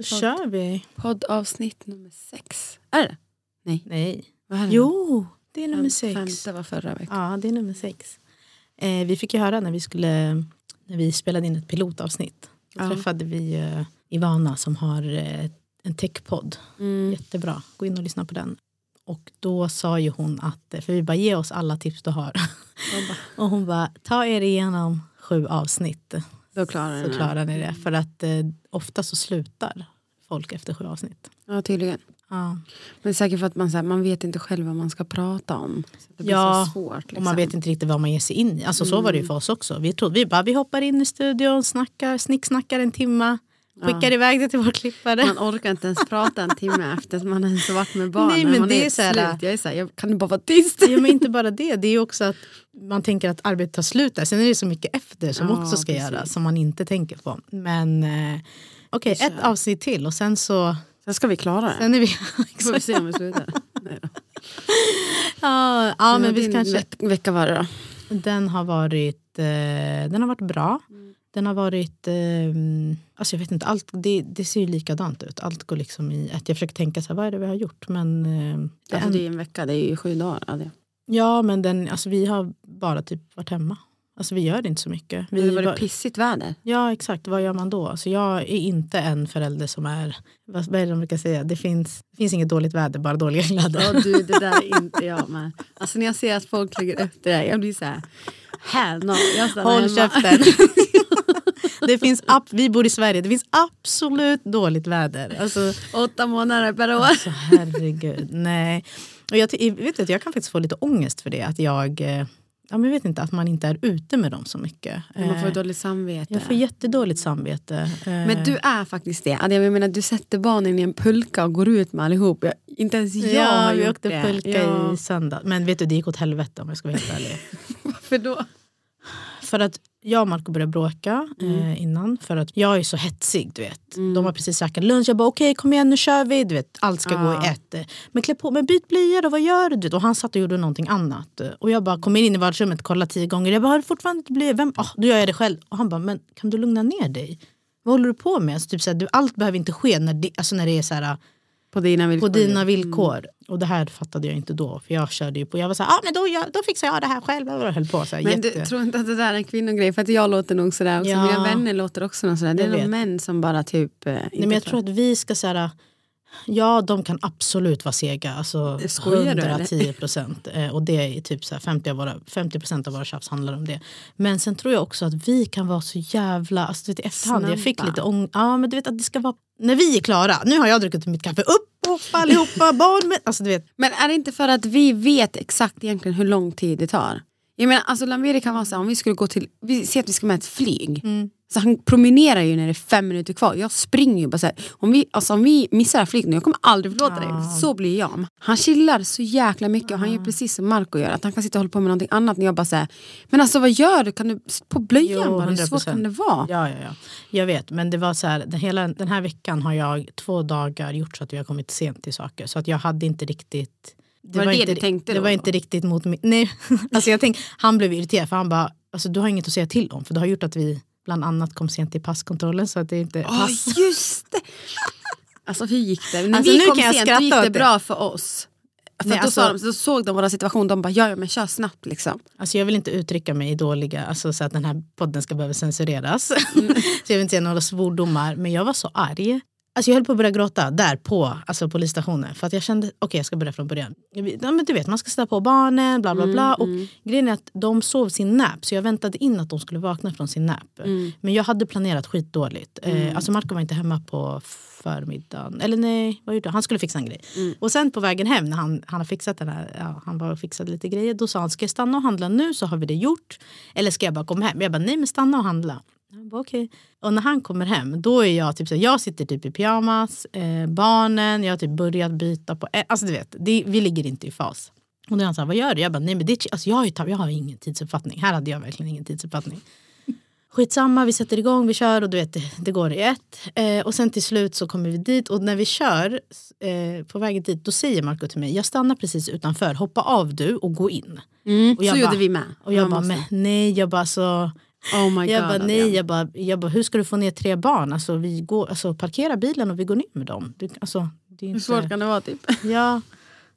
Då kör vi. Poddavsnitt nummer sex. Är det? Nej. Nej. Vad är det? Jo, det är nummer sex. Femte var förra veckan. Ja, det är nummer sex. Eh, vi fick ju höra när vi, skulle, när vi spelade in ett pilotavsnitt. Då Ja. träffade vi eh, Ivana som har eh, en techpodd. Mm. Jättebra, gå in och lyssna på den. Och då sa ju hon att, eh, för vi bara ge oss alla tips du har. och hon bara, ta er igenom sju avsnitt Då klarar så klarar ni det. För att eh, ofta så slutar folk efter sju avsnitt. Ja, tydligen. Ja. Men säkert för att man, så här, man vet inte själv vad man ska prata om. Det blir Ja, så svårt. Liksom. Och man vet inte riktigt vad man ger sig in i. Alltså så var det ju för oss också. Vi, trodde, vi bara vi hoppar in i studion, snackar, snicksnackar en timma, skickar iväg det till vår klippare. Man orkar inte ens prata en timme efter att man ens har varit med barnen. Nej, men man det är helt så här- slut. Jag är så här, jag, kan bara vara tyst? Ja, men inte bara det, det är också att man tänker att arbetet tar slut där. Sen är det så mycket efter som Ja, också ska precis. göras som man inte tänker på. Men eh, okej, ett avsnitt till och sen så Sen ska vi klara det. sen är vi... får vi se om vi slutar. Nej då. ja, ja, men vi kanske... veck, vecka var det då? Den har varit, eh, den har varit bra. Den har varit, eh, alltså jag vet inte, allt, det, det ser ju likadant ut. Allt går liksom i ett. Jag försöker tänka så här, vad är det vi har gjort? Men, eh, det Alltså, det en, är en vecka, det är ju sju dagar. Ja, det. ja, men den, alltså vi har bara typ varit hemma. Alltså vi gör inte så mycket. Vi, det var det pissigt väder. Ja exakt, vad gör man då? Alltså jag är inte en förälder som är, vad vad är det de brukar säga, det finns, det finns inget dåligt väder, bara dåliga kläder. Ja du, det där är inte jag med. Alltså när jag ser att folk lägger upp det där, jag blir så här, hell no. Jag stannar Håll hemma. käften. det finns, ab- vi bor i Sverige, det finns absolut dåligt väder. Alltså, Åtta månader per år. alltså herregud, nej. Och jag, vet du, jag kan faktiskt få lite ångest för det, att jag, eh, ja, men jag vet inte, att man inte är ute med dem så mycket. Man får Eh, dåligt samvete. jag får jättedåligt samvete. Eh, Men du är faktiskt det. Alltså, Jag menar, du sätter barnen i en pulka och går ut med allihop. Jag, inte ens jag ja, har vi gjort åkte det. pulka ja. i söndag. Men vet du, det gick åt helvete om jag ska vara helt ärlig. Varför då? För att jag och Marco började bråka eh, innan. För att jag är så hetsig, du vet. De har precis käkat lunch. Jag bara okej kom igen nu kör vi. Du vet, allt ska gå i ett. Eh, Men klä på, men byt blöja då, vad gör du? Och han satt och gjorde någonting annat. Och jag bara kommer in i vardagsrummet och kollar tio gånger. Jag bara har du fortfarande inte blöja? Vem? Oh, då gör jag det själv. Och han bara men kan du lugna ner dig? Vad håller du på med? Alltså, typ, så här, du, allt behöver inte ske när det, alltså, när det är så här, På dina villkor. på dina villkor. Och det här fattade jag inte då. För jag körde ju på. Jag var så här, ah, men då, jag, då fixar jag det här själv. Och höll på så här, Men du jätte... tror inte att det där är en kvinnogrej? För att jag låter nog sådär också. Ja. Mina vänner låter också sådär. Det är nog män som bara typ... eh, Nej, men jag tror att vi ska säga Ja, de kan absolut vara sega. Alltså Skojar du, eller? 110 procent. Eh, Och det är typ så här 50, av våra, 50 procent av våra tjafs handlar om det. Men sen tror jag också att vi kan vara så jävla... Alltså, du vet, i efterhand, jag fick lite ång... Ja, men du vet att det ska vara... När vi är klara, nu har jag druckit mitt kaffe, upp hoppa allihopa, barn med... Alltså du vet, Men är det inte för att vi vet exakt egentligen hur lång tid det tar? Jag menar, alltså Lamiri kan vara så här, om vi skulle gå till, vi ser att vi ska med ett flyg. Så han promenerar ju när det är fem minuter kvar. Jag springer ju bara så här. Om vi, alltså, om vi missar det här flyget nu, jag kommer aldrig förlåta dig. Så blir jag. Han chillar så jäkla mycket och han gör precis som Marco gör. Att han kan sitta och hålla på med någonting annat. När jag bara säger, men alltså vad gör du? Kan du sätta på blöjan Jo, bara? Hur svårt 100%. kan det vara? Ja, ja, ja. Jag vet, men det var så här, den, hela, den här veckan har jag två dagar gjort så att vi har kommit sent till saker. Så att jag hade inte riktigt... Var det det inte, du tänkte Det då? var inte riktigt mot mig. Nej, alltså jag tänk, han blev irriterad för han bara, alltså, du har inget att säga till om. För det har gjort att vi bland annat kom sent till passkontrollen. Så att det inte Åh pass. just det! Alltså hur gick det? När Alltså, vi nu kom kan jag sent då gick det bra för oss. För Nej, då, alltså- de, så såg de våra situation, de bara ja, ja men kör snabbt liksom. Alltså jag vill inte uttrycka mig i dåliga, alltså så att den här podden ska behöva censureras. Mm. så jag vill inte säga några svordomar. Men jag var så arg. Alltså jag höll på att börja gråta där på alltså polisstationen. För att jag kände, okej jag ska börja från början. Ja, men du vet, man ska sätta på barnen, bla bla bla. Mm, och grejen är att de sov sin nap. Så jag väntade in att de skulle vakna från sin nap. Mm. Men jag hade planerat skitdåligt. Eh, alltså Marco var inte hemma på förmiddagen. Eller nej, vad gjorde han? Han skulle fixa en grej. Mm. Och sen på vägen hem när han, han har fixat den här, ja, han var och fixade lite grejer. Då sa han, ska jag stanna och handla nu så har vi det gjort. Eller ska jag bara komma hem? Jag bara, nej men stanna och handla. Bara, okej. Och när han kommer hem, då är jag typ så jag sitter typ i pyjamas, eh, barnen, jag har typ börjat byta på, eh, alltså du vet, det, vi ligger inte i fas. Och då är han så här, vad gör du? Jag bara, nej men det, alltså jag, har ju, jag har ingen tidsuppfattning, här hade jag verkligen ingen tidsuppfattning. Skitsamma, vi sätter igång, vi kör och du vet, det, det går i ett. Eh, och sen till slut så kommer vi dit och när vi kör eh, på vägen dit då säger Marco till mig, jag stannar precis utanför, hoppa av du och gå in. Mm, Och så bara- gjorde vi med. Och jag Man bara, måste- men nej, jag bara så... Oh my Jag God, bara, nej, jag bara, jag bara, hur ska du få ner tre barn? Alltså, vi går, alltså, parkera bilen och vi går ner med dem. Du, alltså, det är Hur inte, svårt kan det vara typ? Ja,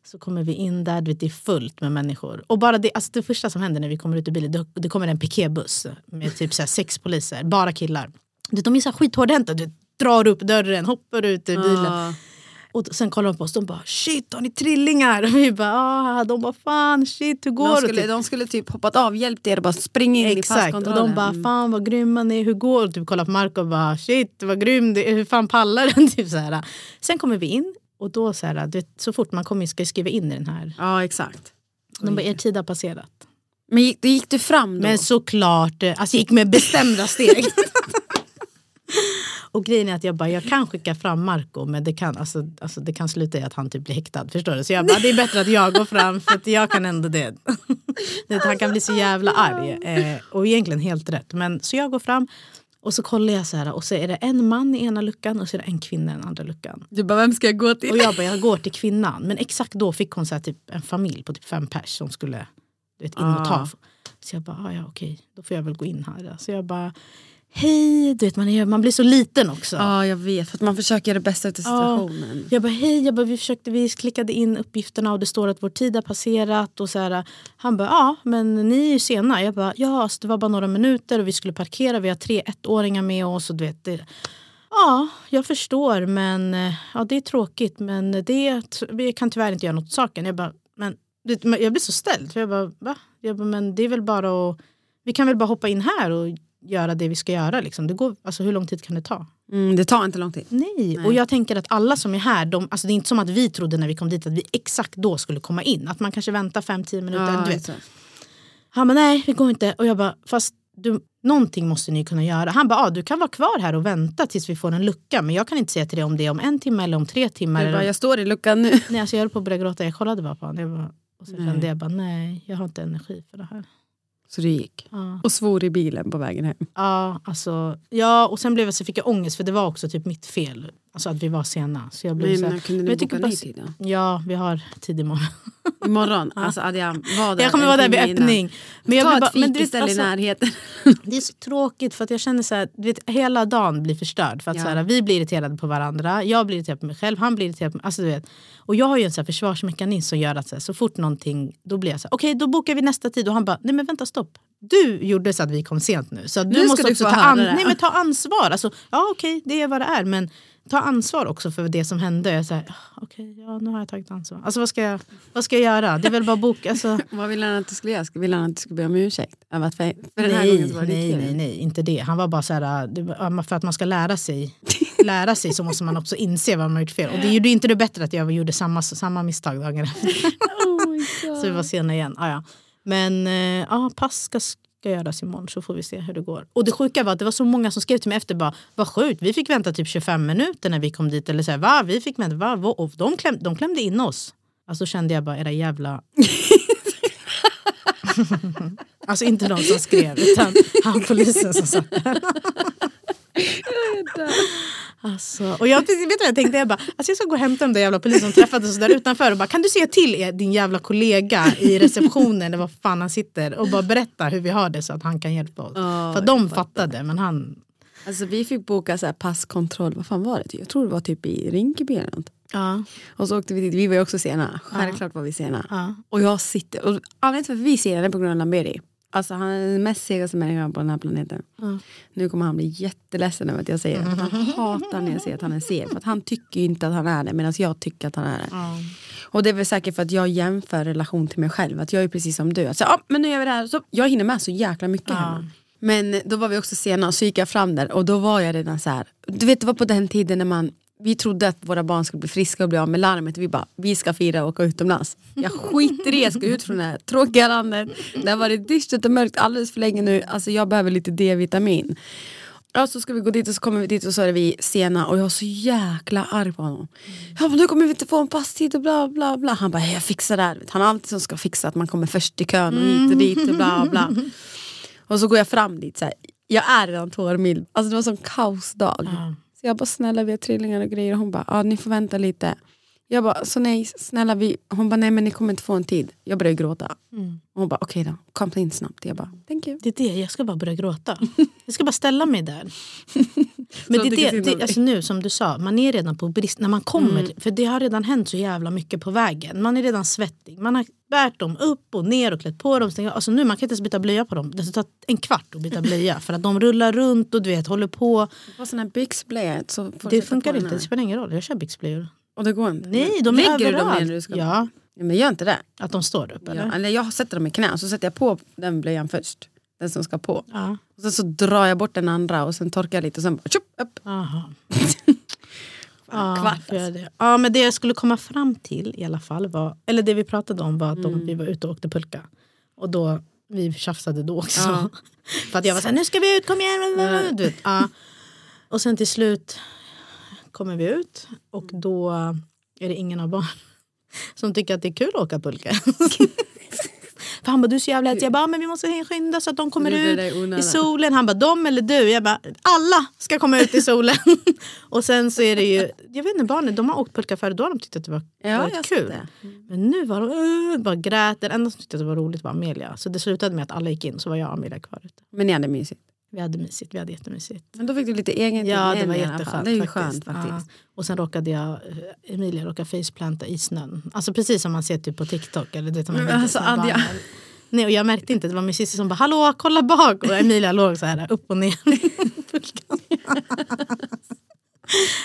så kommer vi in där, du vet, det är fullt med människor. Och bara det, alltså det första som händer när vi kommer ut ur bilen, det, det kommer en piketbuss med typ så här sex poliser, bara killar. Du De är så här skithårdhänta, du drar upp dörren, hoppar ut ur bilen. Ah. Och sen kollar de på oss, de bara shit har ni trillingar? Och vi bara ah, de bara fan shit hur går De det? skulle, Typ. de skulle typ hoppat av, hjälpt er och bara springa in i Exakt, och passkontrollen. de bara Mm. fan vad grymma ni är, hur går det? Typ kollar på Marco och bara shit vad grym är, hur fan pallar den? Typ så här. Sen kommer vi in och då så, här, vet, så fort man kommer in ska skriva in i den här. Ja exakt. De bara er tid har passerat. Men gick, gick du fram då? Men såklart, eh, alltså jag gick med bestämda steg. och grejen är att jag bara, jag kan skicka fram Marco men det kan, alltså, alltså, det kan sluta i att han typ blir häktad. Förstår du? Så jag bara, det är bättre att jag går fram för att jag kan ändå det. Han kan bli så jävla arg. Eh, och egentligen helt rätt. Men, så jag går fram och så kollar jag så här och så är det en man i ena luckan och så är det en kvinna i den andra luckan. Du bara, vem ska jag gå till? Och jag bara, jag går till kvinnan. Men exakt då fick hon så typ, en familj på typ fem pers som skulle du vet, in och ta. Ah. Så jag bara, ah, ja okej, då får jag väl gå in här. Så jag bara, hej, du vet, man, är, man blir så liten också. Ja jag vet, för att man försöker göra det bästa av Ja. situationen. Jag bara, hej, jag bara, vi, försökte, vi klickade in uppgifterna och det står att vår tid har passerat. Och så här, han bara, ja men ni är ju sena. Jag bara, ja alltså, det var bara några minuter och vi skulle parkera. Vi har tre ettåringar med oss. Och du vet, det, ja, jag förstår men eh, ja, det är tråkigt. Men det, vi kan tyvärr inte göra något åt saken. Jag bara, men jag blir så ställd. För jag bara, va? Jag bara, men det är väl bara att, vi kan väl bara hoppa in här och göra det vi ska göra. Liksom. Det går, alltså, hur lång tid kan det ta? Mm, det tar inte lång tid. Nej. och jag tänker att alla som är här, de, alltså det är inte som att vi trodde när vi kom dit att vi exakt då skulle komma in. Att man kanske väntar 5-10 minuter. Ja, du vet. Han bara nej, vi går inte. Och jag bara fast du, någonting måste ni kunna göra. Han bara ah, du kan vara kvar här och vänta tills vi får en lucka. Men jag kan inte säga till dig om det är om en timme eller om tre timmar. Eller- bara, jag står i luckan nu. Nej, alltså jag höll på att börja gråta. Jag kollade bara på honom. Jag bara, och så Nej. kände jag bara nej, jag har inte energi för det här. Så du gick. Ja. Och svor i bilen på vägen hem. Ja, alltså, ja, och sen blev jag, så fick jag ångest för det var också typ mitt fel. Alltså att vi var sena. Så jag blev Men så här, kunde men ni jag boka ny tid då? Ja, vi har tid imorgon. Imorgon, alltså Adrian, var där Jag kommer vara där vid innan. öppning. Men jag Ta ett bara, du vet, fikaställe alltså, i närheten. det är så tråkigt för att jag känner så här, du vet, hela dagen blir förstörd. För att Ja. så här, vi blir irriterade på varandra, jag blir irriterad på mig själv, han blir irriterad på mig. Alltså, du vet. Och jag har ju en så här försvarsmekanism som gör att så, här, så fort någonting, då blir jag så här, okej då bokar vi nästa tid. Och han bara, nej men vänta stopp. Du gjorde så att vi kom sent nu. Så Nu du ska måste också ta, an- nej, men ta ansvar. Alltså, ja okej, det är vad det är. Men ta ansvar också för det som hände. Jag "Ah, okej, ja, nu har jag tagit ansvar. Alltså vad ska jag, vad ska jag göra? Det är väl bara boka. Alltså, Vad ville han att du skulle göra? Ville han att du skulle be om ursäkt? För, för den här gången Nej, var det nej, nej, nej, inte det. Han var bara så här, var- för att man ska lära sig, lära sig så måste man också inse vad man har gjort fel. Och det gjorde inte det bättre att jag gjorde samma, samma misstag dagen efter. Oh Så vi var sena igen. Ah, ja. Men eh, ja, pass ska, ska göras imorgon så får vi se hur det går. Och det sjuka var att det var så många som skrev till mig efter bara, vad sjukt, vi fick vänta typ 25 minuter när vi kom dit. Eller så här, va? Vi fick vänta, va? Och de, kläm, de klämde in oss. Alltså kände jag bara, era jävla... alltså inte de som skrev, utan han polisen som satt där. Alltså, och jag, vet du vad jag tänkte? Jag, bara, alltså jag ska gå och hämta de där jävla poliserna som träffade oss där utanför och bara, kan du säga till er, din jävla kollega i receptionen eller vad fan han sitter och bara berätta hur vi har det så att han kan hjälpa oss. Ja, För att de fattade men han... Alltså vi fick boka så passkontroll, vad fan var det? Jag tror det var typ i Rinkeby eller något. Ja, Och så åkte vi dit, vi var ju också sena. Självklart var vi sena. ja. Och jag sitter, och anledningen till varför vi är sena är på grund av Lamberi. Alltså han är den mest segaste människan på den här planeten. Ja. Nu kommer han bli jätteledsen över att jag säger det. Att Han hatar när jag säger att han är seg. För att han tycker ju inte att han är det medan jag tycker att han är det. ja. Och det är väl säkert för att jag jämför relation till mig själv. Att jag är precis som du. Alltså, ah, men nu gör vi det här. Så jag hinner med så jäkla mycket Ja. hemma. Men då var vi också sena och så gick jag fram där och då var jag redan så här. Du vet det var på den tiden när man vi trodde att våra barn skulle bli friska och bli av med larmet. Vi bara, vi ska fira och åka utomlands. Jag skiter i jag ska ut från det här tråkiga landet. Det har varit dystert och mörkt alldeles för länge nu. Alltså jag behöver lite D-vitamin. Ja, så ska vi gå dit och så kommer vi dit och så är vi sena och jag var så jäkla arg på honom. Jag bara, nu kommer vi inte få en passtid och bla bla bla. Han bara, jag fixar det här. Han är alltid som ska fixa att man kommer först i kön och hit och dit och bla bla. Och så går jag fram dit så här. jag är redan tårmild. Alltså det var en sån kaosdag. Så jag bara, snälla vi har trillingar och grejer. Och hon bara, ja ni får vänta lite. Jag bara, så nej snälla vi. Hon bara, nej men ni kommer inte få en tid. Jag började gråta. Och hon bara, okej då, kom in snabbt. Jag bara, thank you. Det är det, jag ska bara börja gråta. Jag ska bara ställa mig där. Men det, det, det, alltså nu som du sa, man är redan på brist. När man kommer, För det har redan hänt så jävla mycket på vägen. Man är redan svettig. Man har bärt dem upp och ner och klätt på dem. stängt- Alltså nu man kan inte ens byta blöja på dem. Det tar en kvart att byta blöja. för att de rullar runt och du vet håller på. På sån här. Så du Det funkar inte, det spelar ingen roll. Jag kör byxblöjor. Och det går inte? Nej, de är Lägger du dem överallt. du ska Ja, Ja, men gör inte det. att de står upp eller? Ja, eller jag sätter dem i knä och så sätter jag på den blöjan först. Den som ska på. Ja. Och sen så drar jag bort den andra och sen torkar jag lite och sen bara tjup, upp. Aha. Ja, kvart alltså. det. ja, men det jag skulle komma fram till i alla fall var, eller det vi pratade om var att de, vi var ute och åkte pulka. Och då, vi tjafsade då också. Ja. För att jag var såhär, nu ska vi ut, kom igen. Du vet, ja. Och sen till slut kommer vi ut och då är det ingen av barnen som tycker att det är kul att åka pulka. För han bara, du är så jävla hetsig. Jag bara, men vi måste skynda så att de kommer ut i solen. Han bara, de eller du? Jag bara, alla ska komma ut i solen. och sen så är det ju, jag vet inte, barnen de har åkt pulka förut, då har de tyckt att det var Ja, varit kul. det. Men nu var de, uh, bara grät. Den enda som tyckte att det var roligt var Amelia. Så det slutade med att alla gick in, så var jag och Amelia kvar ute. Men ni hade mysigt. Vi hade mysigt, vi hade jättemysigt. Men då fick du lite egen Ja, det var jätteskönt. Det är ju faktiskt. skönt faktiskt. Ja. Och sen råkade jag, eh, Emilia råkade faceplanta i snön. Alltså precis som man ser typ på TikTok. Eller det, Men alltså, Adja. Nej, och jag märkte inte, det var min syster som bara hallå kolla bak och Emilia låg så här upp och ner.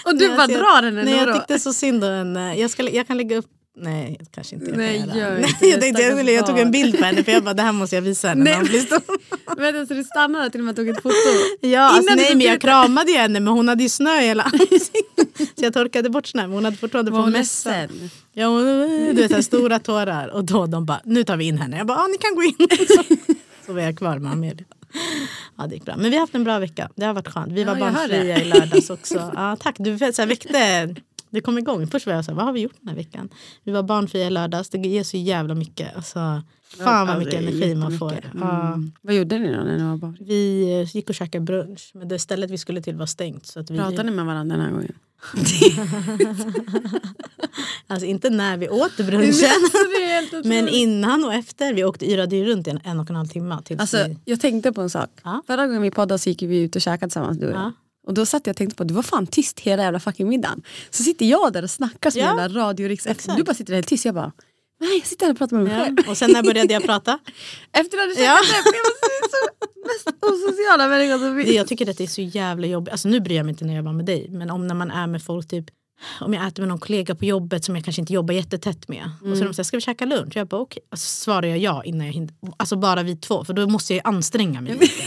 Och du bara drar den Nej jag tyckte så synd om henne. Jag, ska, jag kan lägga upp Nej, kanske inte. jag Nej, göra. gör Nej, inte det. jag, tänkte, jag, jag tog en bild på henne för jag bara, det här måste jag visa henne. Nej, blir stor. Vänta, så du stannade till och med tog ett foto? Ja, alltså, nej, men jag kramade ju henne men hon hade ju snö i hela ansiktet. Så jag torkade bort snö men hon hade fortfarande på ledsen? Ja, hon, du vet, här stora tårar. Och då de bara, nu tar vi in henne. Jag bara, ja ni kan gå in. Så, så var jag kvar med Amelia. Ja, det gick bra. Men vi har haft en bra vecka. Det har varit skönt. Vi Ja, var jag hör barnfria det. i lördags också. Ja, tack, du så här, väckte det kom igång. Först var jag så här, vad har vi gjort den här veckan? Vi var barnfria lördags. Det ger så jävla mycket. Alltså, fan vad mycket energi man får. jättemycket. Ja. Mm. Vad gjorde ni då när ni var barn? Vi eh, gick och käkade brunch. Men det stället vi skulle till var stängt. Så att vi, Pratade ni med varandra den här gången? Alltså inte när vi åt brunchen. men innan och efter. Vi åkte yrade ju runt i en, en och en halv timme. Tills Alltså, vi, jag tänkte på en sak. Ja. Förra gången vi poddade så gick vi ut och käkade tillsammans du och jag. Ja. Och då satt jag och tänkte på att du var fan tyst hela jävla fucking middagen. Så sitter jag där och snackar som Ja. en jävla radio. Exakt. Du bara sitter där helt tyst. Jag bara, nej jag sitter här och pratar med mig ja. själv. Och sen när började jag prata? Efter att du Ja. käkat ja. jag var så, mest osociala människa som finns. jag tycker att det är så jävla jobbigt. Alltså nu bryr jag mig inte när jag var med dig. Men om när man är med folk typ om jag äter med någon kollega på jobbet som jag kanske inte jobbar jättetätt med. Och så de säger, ska vi käka lunch? Jag bara okej. Alltså, svarar jag ja innan jag hinner. Alltså bara vi två. För då måste jag ju anstränga mig lite.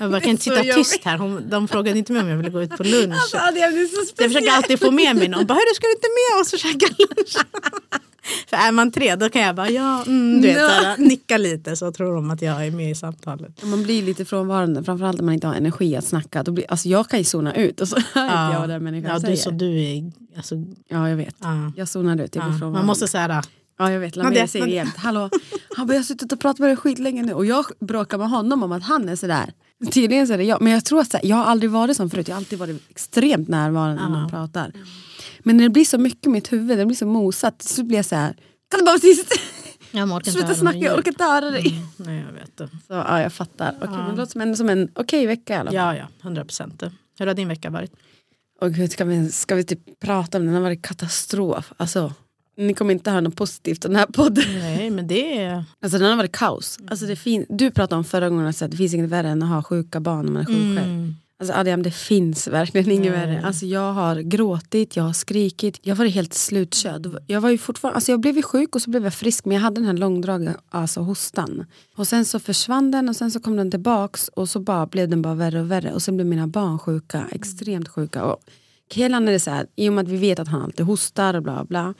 Jag bara, kan inte sitta tyst här. Hon, de frågade inte mig om jag ville gå ut på lunch. Alltså, det är så Jag försöker alltid få med mig någon. Bara, Hörru, ska du inte med oss och käka lunch? För är man tre då kan jag bara ja, mm, du vet, Ja. såhär, nicka lite så tror de att jag är med i samtalet. Man blir lite frånvarande, framförallt om man inte har energi att snacka. Då blir, alltså jag kan ju zona ut och så hör inte jag vad den människan ja, du, säger. så du är... Alltså, Ja jag vet. ja, Jag zonar ut, jag blir ja. frånvarande. Man måste säga Ja jag vet, Lamir säger Nadia. jämt hallå. Han bara jag har suttit och pratat med dig skitlänge nu och jag bråkar med honom om att han är sådär. Tydligen så är det jag, men jag tror att här, jag har aldrig varit sån förut, jag har alltid varit extremt närvarande när man pratar. Men när det blir så mycket i mitt huvud, det blir så mosat, så blir jag så här. kan du bara vara tyst? jag Sluta snacka, jag orkar inte höra dig. Mm, nej, jag vet det. Så, ja jag fattar, Okej, men det låter som en, som en okej vecka i alla fall. Ja, ja, hundra procent. Hur har din vecka varit? Och gud, ska, vi, ska vi typ prata om den? Den har varit katastrof. Alltså, ni kommer inte höra något positivt av den här podden. Nej, men det är... Alltså den har varit kaos. Alltså, det fin- du pratade om förra gången att det finns inget värre än att ha sjuka barn när man är sjuk själv. Mm. Alltså Adiam, det finns verkligen inget Nej. värre. Alltså, jag har gråtit, jag har skrikit, jag har varit helt slutkörd. Jag, var ju fortfarande, alltså, jag blev ju sjuk och så blev jag frisk men jag hade den här långdragna alltså, hostan. Och sen så försvann den och sen så kom den tillbaks och så bara blev den bara värre och värre. Och sen blev mina barn sjuka, extremt sjuka. Och Kelan är det så här, i och med att vi vet att han alltid hostar och bla bla.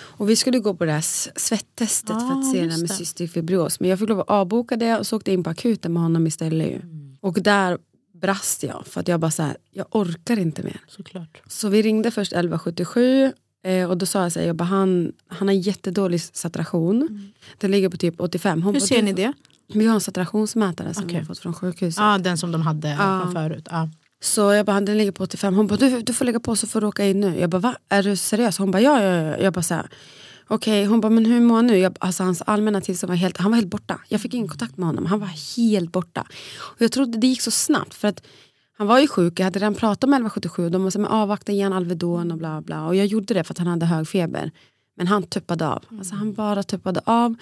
Och vi skulle gå på det här svettestet för Ah, att se det med cystisk fibros. Men jag fick lov att avboka det och så åkte jag in på akuten med honom istället. ju. Mm. Och där brast jag för att jag bara så här, jag orkar inte mer. Såklart. Så vi ringde först 1177 eh, och då sa jag så här, jag bara, han, han har jättedålig saturation. Den ligger på typ 85. Hon Mm. Hur bara, ser "Du- ni det? Vi har en saturationsmätare som Okej. vi har fått från sjukhuset. Ja, den som de hade Ja. från förut. Ja. Så jag bara, den ligger på 85. Hon bara, du, du får lägga på så får du åka in nu. Jag bara, va? Är du seriös? Hon bara, ja, ja, ja. Jag bara så här, okej. Hon bara, men hur mår han nu? Jag, alltså, hans allmänna tillstånd var helt, han var helt borta. Jag fick ingen kontakt med honom. Han var helt borta. Och jag trodde det gick så snabbt för att han var ju sjuk, jag hade redan pratat med 1177 och de här, men avvakta igen Alvedon och bla bla. Och jag gjorde det för att han hade hög feber. Men han tuppade av. Alltså, han bara tuppade av.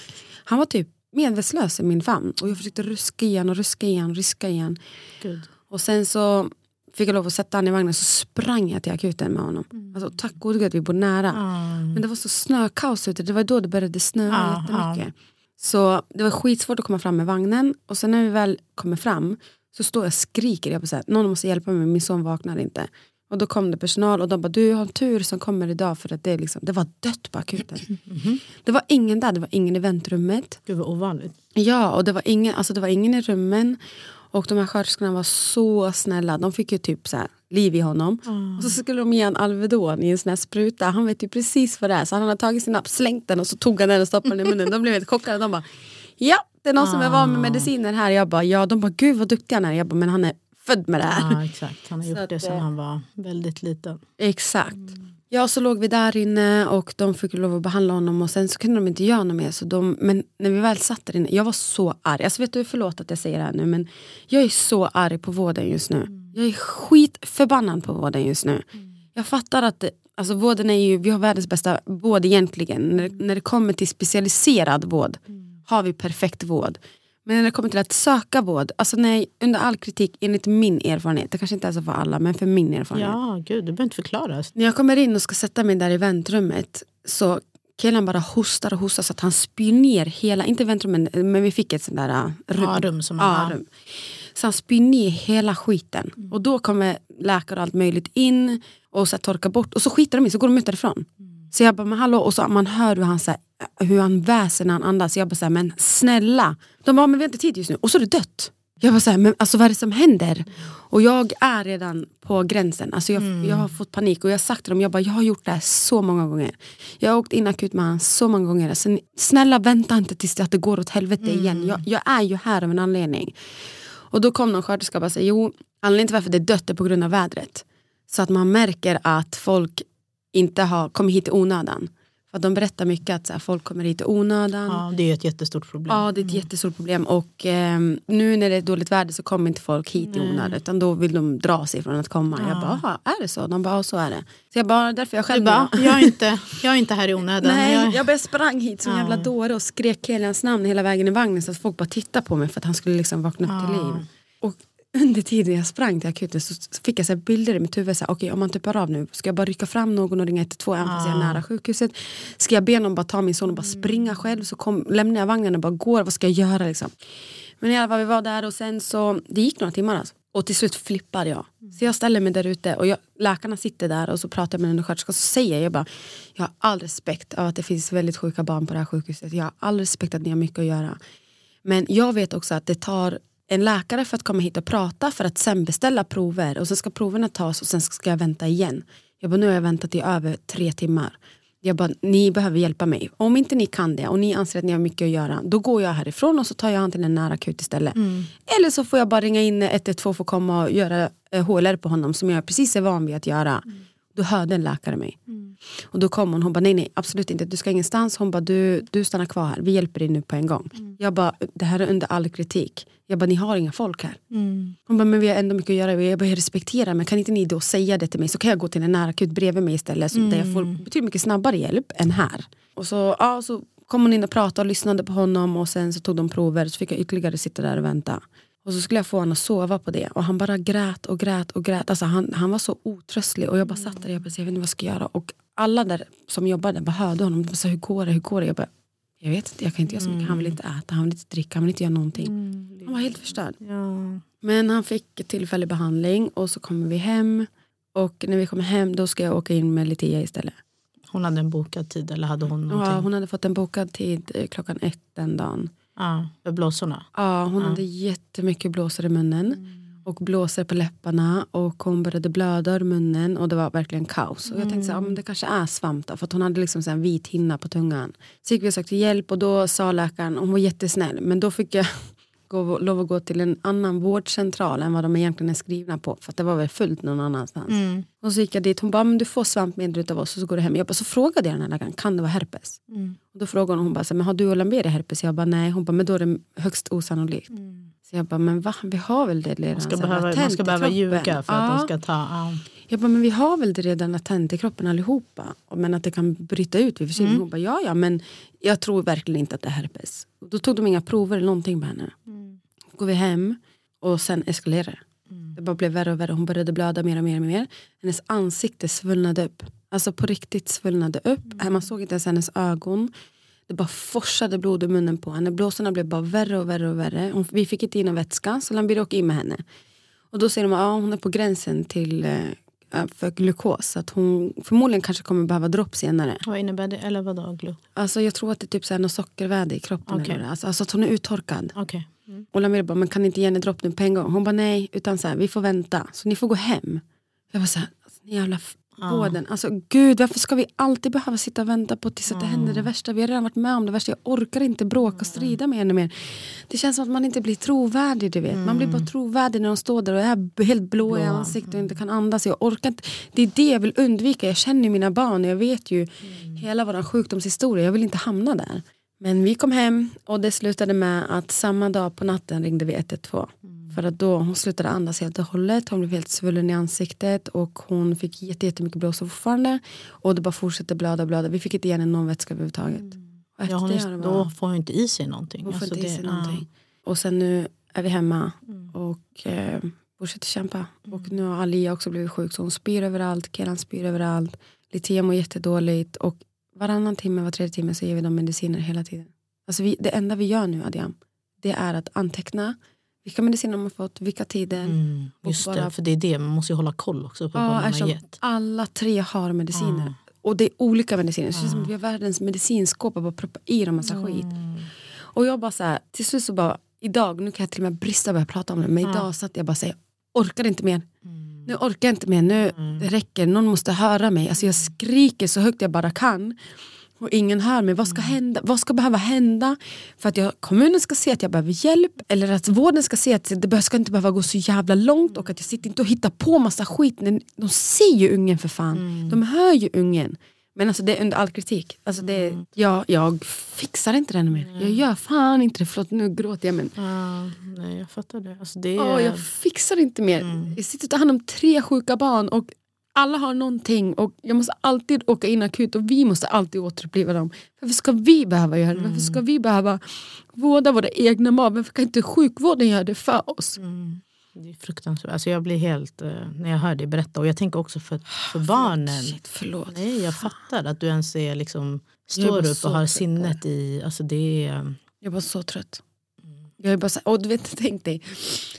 Han var typ medvetslös i min famn. Och jag försökte ruska igen och ruska igen ruska igen. Gud. Och sen så fick jag lov att sätta honom i vagnen så sprang jag till akuten med honom. Mm. Alltså, tack gode gud att vi bor nära. Men det var så snökaos ute, det var då det började snöa Ja, jättemycket. Så det var skitsvårt att komma fram med vagnen och sen när vi väl kommer fram så står jag och skriker, jag bara så här, någon måste hjälpa mig, min son vaknar inte. Och då kom det personal och de bara, du har tur som kommer idag för att det, är liksom, det var dött på akuten. Mhm. Det var ingen där, det var ingen i väntrummet. Gud vad ovanligt. Ja, och det var ingen, alltså det var ingen i rummen. Och de här sköterskorna var så snälla. De fick ju typ så här, liv i honom. Och så skulle de ge en Alvedon i en sån här spruta. Han vet ju precis vad det är. Så han hade tagit sin napp, slängt den och så tog han den och stoppade den i munnen. De blev helt chockade. De bara, ja det är någon som är van med mediciner här. Jag bara, ja. De bara, gud vad duktig han är. Jag bara, men han är född med det här. Ja, exakt. Han har gjort att, det sedan han var väldigt liten. Exakt. Ja, så låg vi där inne och de fick lov att behandla honom och sen så kunde de inte göra något mer. Så de, men när vi väl satt där inne, jag var så arg. Alltså vet du, förlåt att jag säger det här nu men jag är så arg på vården just nu. Jag är skitförbannad på vården just nu. Jag fattar att det, alltså, vården är ju, vi har världens bästa vård egentligen. När, när det kommer till specialiserad vård har vi perfekt vård. Men när det kommer till att söka vård, alltså nej, under all kritik enligt min erfarenhet, det kanske inte är så för alla men för min erfarenhet. Ja, gud, du behöver inte förklara. När jag kommer in och ska sätta mig där i väntrummet så killen bara hostar och hostar så att han spyr ner hela, inte väntrummet men vi fick ett sånt där äh, rum. Ja, rum som Ja, rum. Så han spyr ner hela skiten. Mm. Och då kommer läkare och allt möjligt in och så torkar bort och så skitar de i så går de ut därifrån. Mm. Så jag bara, men hallå, och så man hör hur han, så här, hur han väser när han andas. Jag bara, så här, men snälla. De bara, men vi har inte tid just nu. Och så är det dött. Jag bara, så här, men alltså vad är det som händer? Och jag är redan på gränsen. Alltså jag, jag har fått panik och jag har sagt till dem, jag bara, jag har gjort det här så många gånger. Jag har åkt in akut med honom så många gånger. Alltså, snälla vänta inte tills det, att det går åt helvete igen. Jag, jag är ju här av en anledning. Och då kom någon sköterska och bara säga, jo anledningen till varför det är dött är på grund av vädret. Så att man märker att folk inte har kommit hit i onödan. För de berättar mycket att så här, folk kommer hit i onödan. Ja, det är ett jättestort problem. Ja, det är ett jättestort problem. Och ehm, nu när det är dåligt väder så kommer inte folk hit i onödan. Utan då vill de dra sig från att komma. Jag bara, "Jaha, är det så? De bara, ja så är det. Så jag bara, därför jag Du själv bara, nu- jag är, inte, jag är inte här i onödan. Nej, jag, jag bara sprang hit som en jävla dåre och skrek killens namn hela vägen i vagnen så att folk bara tittade på mig för att han skulle liksom vakna upp till liv. Och under tiden jag sprang till akuten så fick jag så bilder i mitt huvud. Så här, Okej, om man tuppar av nu, ska jag bara rycka fram någon och ringa 112 även fast jag är nära sjukhuset? Ska jag be någon bara ta min son och bara springa själv? Så kom, lämnar jag vagnen och bara går, vad ska jag göra? Liksom? Men i alla fall, vi var där och sen så, det gick några timmar alltså. Och till slut flippade jag. Så jag ställer mig där ute och jag, läkarna sitter där och så pratar jag med en undersköterska och så säger jag, jag bara, jag har all respekt av att det finns väldigt sjuka barn på det här sjukhuset. Jag har all respekt att ni har mycket att göra. Men jag vet också att det tar en läkare för att komma hit och prata för att sen beställa prover och sen ska proverna tas och sen ska jag vänta igen. Jag bara, nu har jag väntat i över tre timmar. Jag bara, ni behöver hjälpa mig. Om inte ni kan det och ni anser att ni har mycket att göra, då går jag härifrån och så tar jag han till en nära akut istället. Eller så får jag bara ringa in 112 för att komma och göra eh, HLR på honom som jag precis är van vid att göra. Då hörde en läkare mig. Och då kom hon, hon bara nej nej absolut inte, du ska ingenstans. Hon bara du, du stannar kvar här, vi hjälper dig nu på en gång. Jag bara det här är under all kritik. Jag bara ni har inga folk här. Hon bara men vi har ändå mycket att göra, jag bara jag respekterar men kan inte ni då säga det till mig så kan jag gå till en nära akut bredvid mig istället så där jag får betydligt mycket snabbare hjälp än här. Och så, ja, så kom hon in och pratade och lyssnade på honom och sen så tog de prover så fick jag ytterligare sitta där och vänta. Och så skulle jag få honom att sova på det och han bara grät och grät och grät. Alltså han, han var så otröstlig och jag bara satt där och jag, bara, jag vet inte vad jag ska göra. Och alla där som jobbade bara hörde honom. De sa hur går det, hur går det? Jag bara, jag vet inte, jag kan inte göra så mycket. Han vill inte äta, han vill inte dricka, han vill inte göra någonting. Han var helt förstörd. Ja. Men han fick tillfällig behandling och så kommer vi hem. Och när vi kommer hem då ska jag åka in med Litia istället. Hon hade en bokad tid eller hade hon någonting? Ja, hon hade fått en bokad tid eh, klockan ett den dagen. Ja, för blåsorna. Ja, hon hade jättemycket blåsor i munnen. och blåser på läpparna och hon började blöda ur munnen och det var verkligen kaos. Och jag tänkte så, ja, men det kanske är svamp då, för att hon hade liksom så här vit hinna på tungan. Så gick vi och sökte hjälp och då sa läkaren, hon var jättesnäll, men då fick jag gå, lov att gå till en annan vårdcentral än vad de egentligen är skrivna på. För att det var väl fullt någon annanstans. Mm. Och så gick jag dit, hon bara, men du får svampmedel av oss och så går du hem. Jag bara, så frågade jag den här läkaren, kan det vara herpes? Mm. Och då frågade hon, hon bara, men har du och Lamberi herpes? Jag bara, nej. Hon bara, men då är det högst osannolikt. Så jag bara, men va? Vi har väl det redan Man ska behöva, man ska behöva ljuga för att Ja. de ska ta... Ja. Jag bara, men vi har väl det redan latent i kroppen allihopa. Men att det kan bryta ut vid förkylning. Hon bara, ja ja men jag tror verkligen inte att det är herpes. Då tog de inga prover eller någonting på henne. Går vi hem och sen eskalerar det. Det bara blev värre och värre. Hon började blöda mer och mer och mer. Hennes ansikte svullnade upp. Alltså på riktigt svullnade upp. Man såg inte ens hennes ögon. Det bara forsade blod ur munnen på henne. Blåsorna blev bara värre och värre och värre. Hon, vi fick inte in någon vätska så Lambiri åkte in med henne. Och då säger de att ja, hon är på gränsen till eh, för glukos. Att hon förmodligen kanske kommer behöva dropp senare. Vad innebär det? Eller vadå? Alltså jag tror att det är typ så här något sockerväde i kroppen. Okej. Eller alltså, alltså att hon är uttorkad. Okej. Mm. Och Lamir bara, men kan inte ge henne dropp nu på en gång? Hon bara nej, utan så här, vi får vänta. Så ni får gå hem. Jag var så här, alltså, ni jävla vården. Alltså gud, varför ska vi alltid behöva sitta och vänta på tills att det händer det värsta? Vi har redan varit med om det värsta. Jag orkar inte bråka och strida med henne mer. Det känns som att man inte blir trovärdig, du vet. Man blir bara trovärdig när de står där och är helt blå, i ansiktet och inte kan andas. Jag orkar inte. Det är det jag vill undvika. Jag känner ju mina barn och jag vet ju hela vår sjukdomshistoria. Jag vill inte hamna där. Men vi kom hem och det slutade med att samma dag på natten ringde vi 112. För att då hon slutade andas helt och hållet. Hon blev helt svullen i ansiktet och hon fick jätte- jättemycket blåsor fortfarande. Och det bara fortsatte blöda och blöda. Vi fick inte ge henne någon vätska överhuvudtaget. Efter Ja, hon det det då bara- får hon inte i sig någonting. hon får Alltså inte i det- sig ja. någonting. Och sen nu är vi hemma och eh, fortsätter kämpa. Och nu har Alia också blivit sjuk så hon spyr överallt, Keran spyr överallt. Litia mår jättedåligt och varannan timme, var tredje timme så ger vi dem mediciner hela tiden. Alltså vi, det enda vi gör nu Adiam, det är att anteckna vilka mediciner de har fått, vilka tider. Mm, just bara- det, för det är det. Man måste ju hålla koll också på vad Ja, man har gett. alla tre har mediciner. Ja. Och det är olika mediciner. Det känns som att vi har världens medicinskåp och bara proppar i dem massa skit. Och jag bara så här, till slut så bara, idag, nu kan jag till och med brista och börja prata om det, men idag satt jag bara och säger, orkar inte mer. Nu orkar jag inte mer, nu det räcker, någon måste höra mig. Alltså jag skriker så högt jag bara kan. Och ingen hör mig. Vad ska, hända? Vad ska behöva hända för att jag, kommunen ska se att jag behöver hjälp? Eller att vården ska se att det ska inte behöva gå så jävla långt och att jag sitter inte och hittar på massa skit. De ser ju ungen för fan. De hör ju ungen. Men alltså det är under all kritik. Alltså det, jag, jag fixar inte den mer. Jag gör fan inte det. Förlåt nu gråter jag men Ja, nej, jag fattar det. Alltså det är, Åh, jag fixar inte mer. Jag sitter och tar hand om tre sjuka barn och alla har någonting och jag måste alltid åka in akut och vi måste alltid återuppliva dem. Varför ska vi behöva göra det? Varför ska vi behöva vårda våra egna barn? Varför kan inte sjukvården göra det för oss? Det är fruktansvärt. Alltså jag blir helt, eh, när jag hör dig berätta. Och jag tänker också för, för barnen. Shit, förlåt. Nej, jag fattar att du ens är liksom, står upp och har sinnet i... Alltså det är, Jag var så trött. Jag är bara så, och du vet, tänk dig,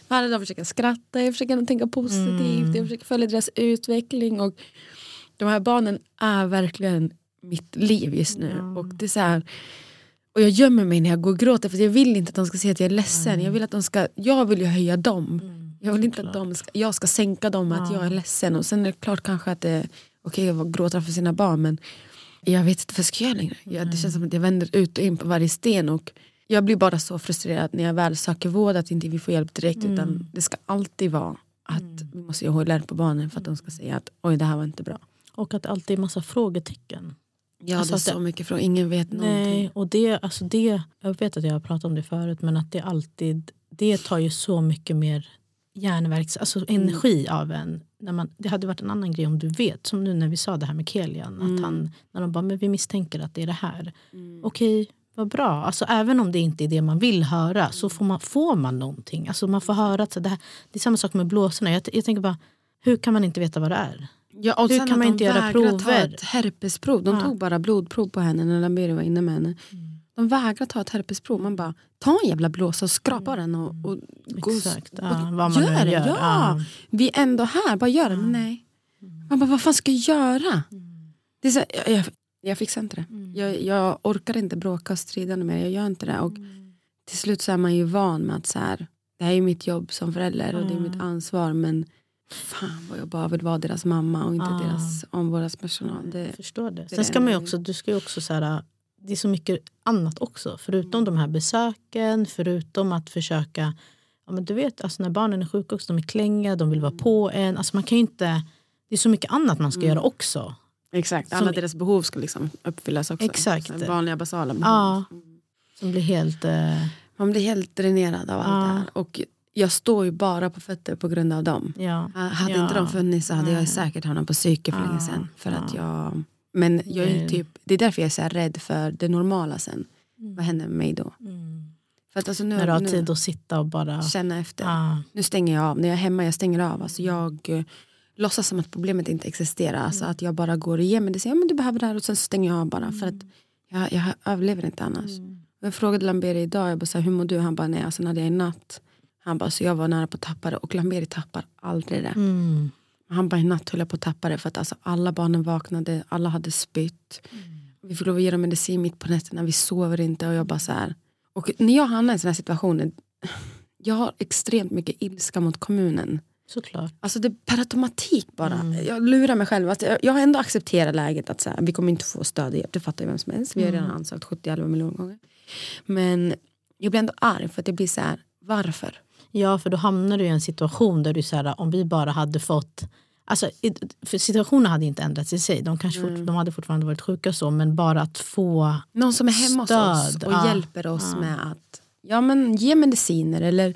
varje dag försöker jag skratta, jag försöker tänka positivt, jag försöker följa deras utveckling. Och de här barnen är verkligen mitt liv just nu. Och det är så här, och jag gömmer mig när jag går och gråter för jag vill inte att de ska se att jag är ledsen. Jag vill, att de ska, jag vill ju höja dem. Jag vill inte att de ska, jag ska sänka dem att jag är ledsen. Och sen är det klart kanske att det är okej att gråta för sina barn men jag vet inte vad jag ska göra längre. Jag, det känns som att jag vänder ut och in på varje sten. Och jag blir bara så frustrerad när jag väl söker vård att inte vi får hjälp direkt. Utan det ska alltid vara att vi måste HLR på barnen för att de ska säga att oj det här var inte bra. och att det alltid är massa frågetecken. Ja Alltså det är det- så mycket frågor, ingen vet någonting. Nej, och det, alltså det, jag vet att jag har pratat om det förut men att det alltid det tar ju så mycket mer järnverks, alltså energi av en. När man, det hade varit en annan grej om du vet, som nu när vi sa det här med Kelian. Att han, när de bara, men vi misstänker att det är det här. Okej, vad bra. Alltså, även om det inte är det man vill höra så får man, får man någonting. Alltså, man får höra att det, här, det är samma sak med blåsorna. Jag, jag tänker bara, hur kan man inte veta vad det är? Ja, och Hur kan man de inte göra vägrar ta prover? ett herpesprov. De Ja. tog bara blodprov på henne när Lamberi var inne med henne. De vägrar ta ett herpesprov. Man bara, ta en jävla blåsa och skrapa den och, och gå Exakt, och, ja, vad man gör gör. Ja. Ja. Vi är ändå här, bara gör det. Men nej. Man bara, vad fan ska jag göra? Det är så, jag, jag, jag fixar inte det. Jag, jag orkar inte bråka och strida mer. Jag gör inte det. Och till slut så är man ju van med att så här, det här är mitt jobb som förälder och det är mitt ansvar men fan vad jag bara vill vara deras mamma och inte Ah. deras omvårdnadspersonal. Det, Jag förstår det. Sen ska man också, du ska ju också så här, det är så mycket annat också. Förutom de här besöken, förutom att försöka... Ja, men du vet, alltså när barnen är sjuka också, de är klänga, de vill vara på en. Alltså man kan inte, det är så mycket annat man ska göra också. exakt, alla Som- deras behov ska liksom uppfyllas också. Exakt. Så här Vanliga basala behov. Ja, som blir helt... Eh, Man blir helt dränerad av allt Ja. det här. Och jag står ju bara på fötter på grund av dem. ja. Ha- Hade Ja. inte de funnits så hade Nej. jag säkert hamnat på psyke för länge sedan. För att ja. jag, men jag är Nej. typ, det är därför jag är så rädd för det normala sen. Vad händer med mig då? Mm. För att alltså nu, När du har nu tid att sitta och bara... känna efter. Ja. Nu stänger jag av. När jag är hemma jag stänger av. Alltså jag eh, låtsas som att problemet inte existerar. Alltså att jag bara går och ger medicin. Ja, men du behöver det här och sen stänger jag av bara. För att jag, jag överlever inte annars. Jag frågade Lamberi idag, jag bara, så här, hur mår du? Han bara, nej, alltså, när det är natt. Han bara, så jag var nära på att tappa det. Och Lamberi tappar aldrig det. Mm. Han bara, i natt höll jag på att tappa det. För att alltså, alla barnen vaknade, alla hade spytt. Vi fick lov att ge dem medicin mitt på nätterna, vi sover inte. Och jag bara så här. Och när jag hamnar i såna här situationer, jag har extremt mycket ilska mot kommunen. Såklart. Alltså det per automatik bara. Mm. Jag lurar mig själv. Att jag, jag har ändå accepterat läget att så här, vi kommer inte få stöd och hjälp. Det fattar ju vem som helst. Vi har Mm. redan ansökt 70 miljoner gånger. Men jag blir ändå arg för att jag blir så här, varför? Ja, för då hamnar du i en situation där du här, om vi bara hade fått... Alltså, för situationen hade inte ändrats i sig. De, kanske Mm. fort, de hade fortfarande varit sjuka så, men bara att få... Någon som är hemma hos oss Stöd, och ja. hjälper oss med att ja, men ge mediciner. Eller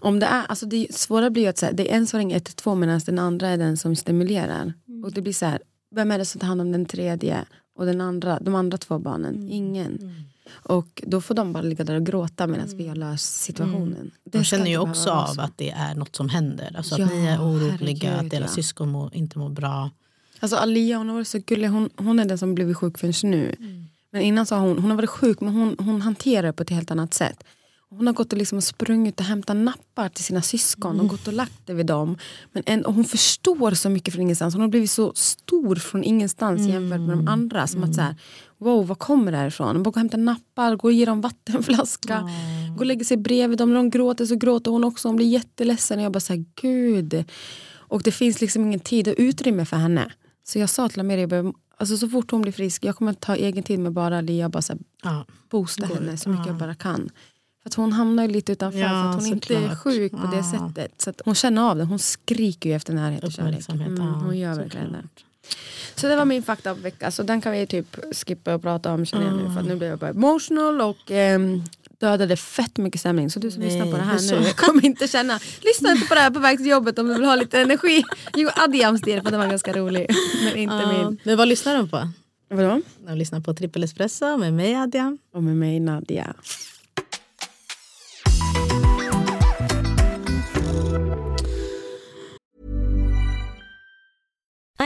om det är, alltså det svåra blir ju att så här, det är en som ringer 112 medan den andra är den som stimulerar. Mm. Och det blir så här, vem är det som tar hand om den tredje? Och den andra, de andra två barnen? Mm. Ingen. Och då får de bara ligga där och gråta medan vi har löst situationen. Det De känner ju också av att det är något som händer. Alltså Ja, att ni är oroliga, att deras ja. syskon må, inte mår bra. Alltså Alia hon har varit så gullig, hon, hon är den som blivit sjuk förrän nu. Mm. Men innan så har hon, hon har varit sjuk men hon, hon hanterar det på ett helt annat sätt. Hon har gått och liksom sprungit och hämtat nappar till sina syskon Mm. och gått och lagt det vid dem. Men en, och hon förstår så mycket från ingenstans. Hon har blivit så stor från ingenstans jämfört med de andra. Som att så här, wow, vad kommer det här ifrån? Går och hämtar nappar, går och ger dem vattenflaska. Går och lägger sig bredvid dem. När de gråter så gråter hon också. Hon blir jätteledsen. Och jag bara så här, gud. Och det finns liksom ingen tid och utrymme för henne. Så jag sa till Amelia, alltså så fort hon blir frisk, jag kommer ta egen tid med bara Lia och bara så här, Ja. boosta henne så mycket ja. jag bara kan. För att hon hamnar ju lite utanför Ja, för att hon inte är sjuk på det sättet. Så hon känner av det, hon skriker ju efter närhet och kärlek. Mm, hon gör verkligen det. Så det var min fakta på vecka. Så den kan vi typ skippa och prata om känner jag nu. För att nu blir jag bara emotional och ehm, dödade fett mycket stämning. Så du som Nej, lyssnar på det här så? nu kommer inte känna, lyssna inte på det här på väg till jobbet om du vill ha lite energi. Jo, Adiams del för den var ganska rolig. Men inte Ja. min. Men vad lyssnar de på? Vadå? De lyssnar på Trippel Espresso med mig Adja. Och med mig Nadia.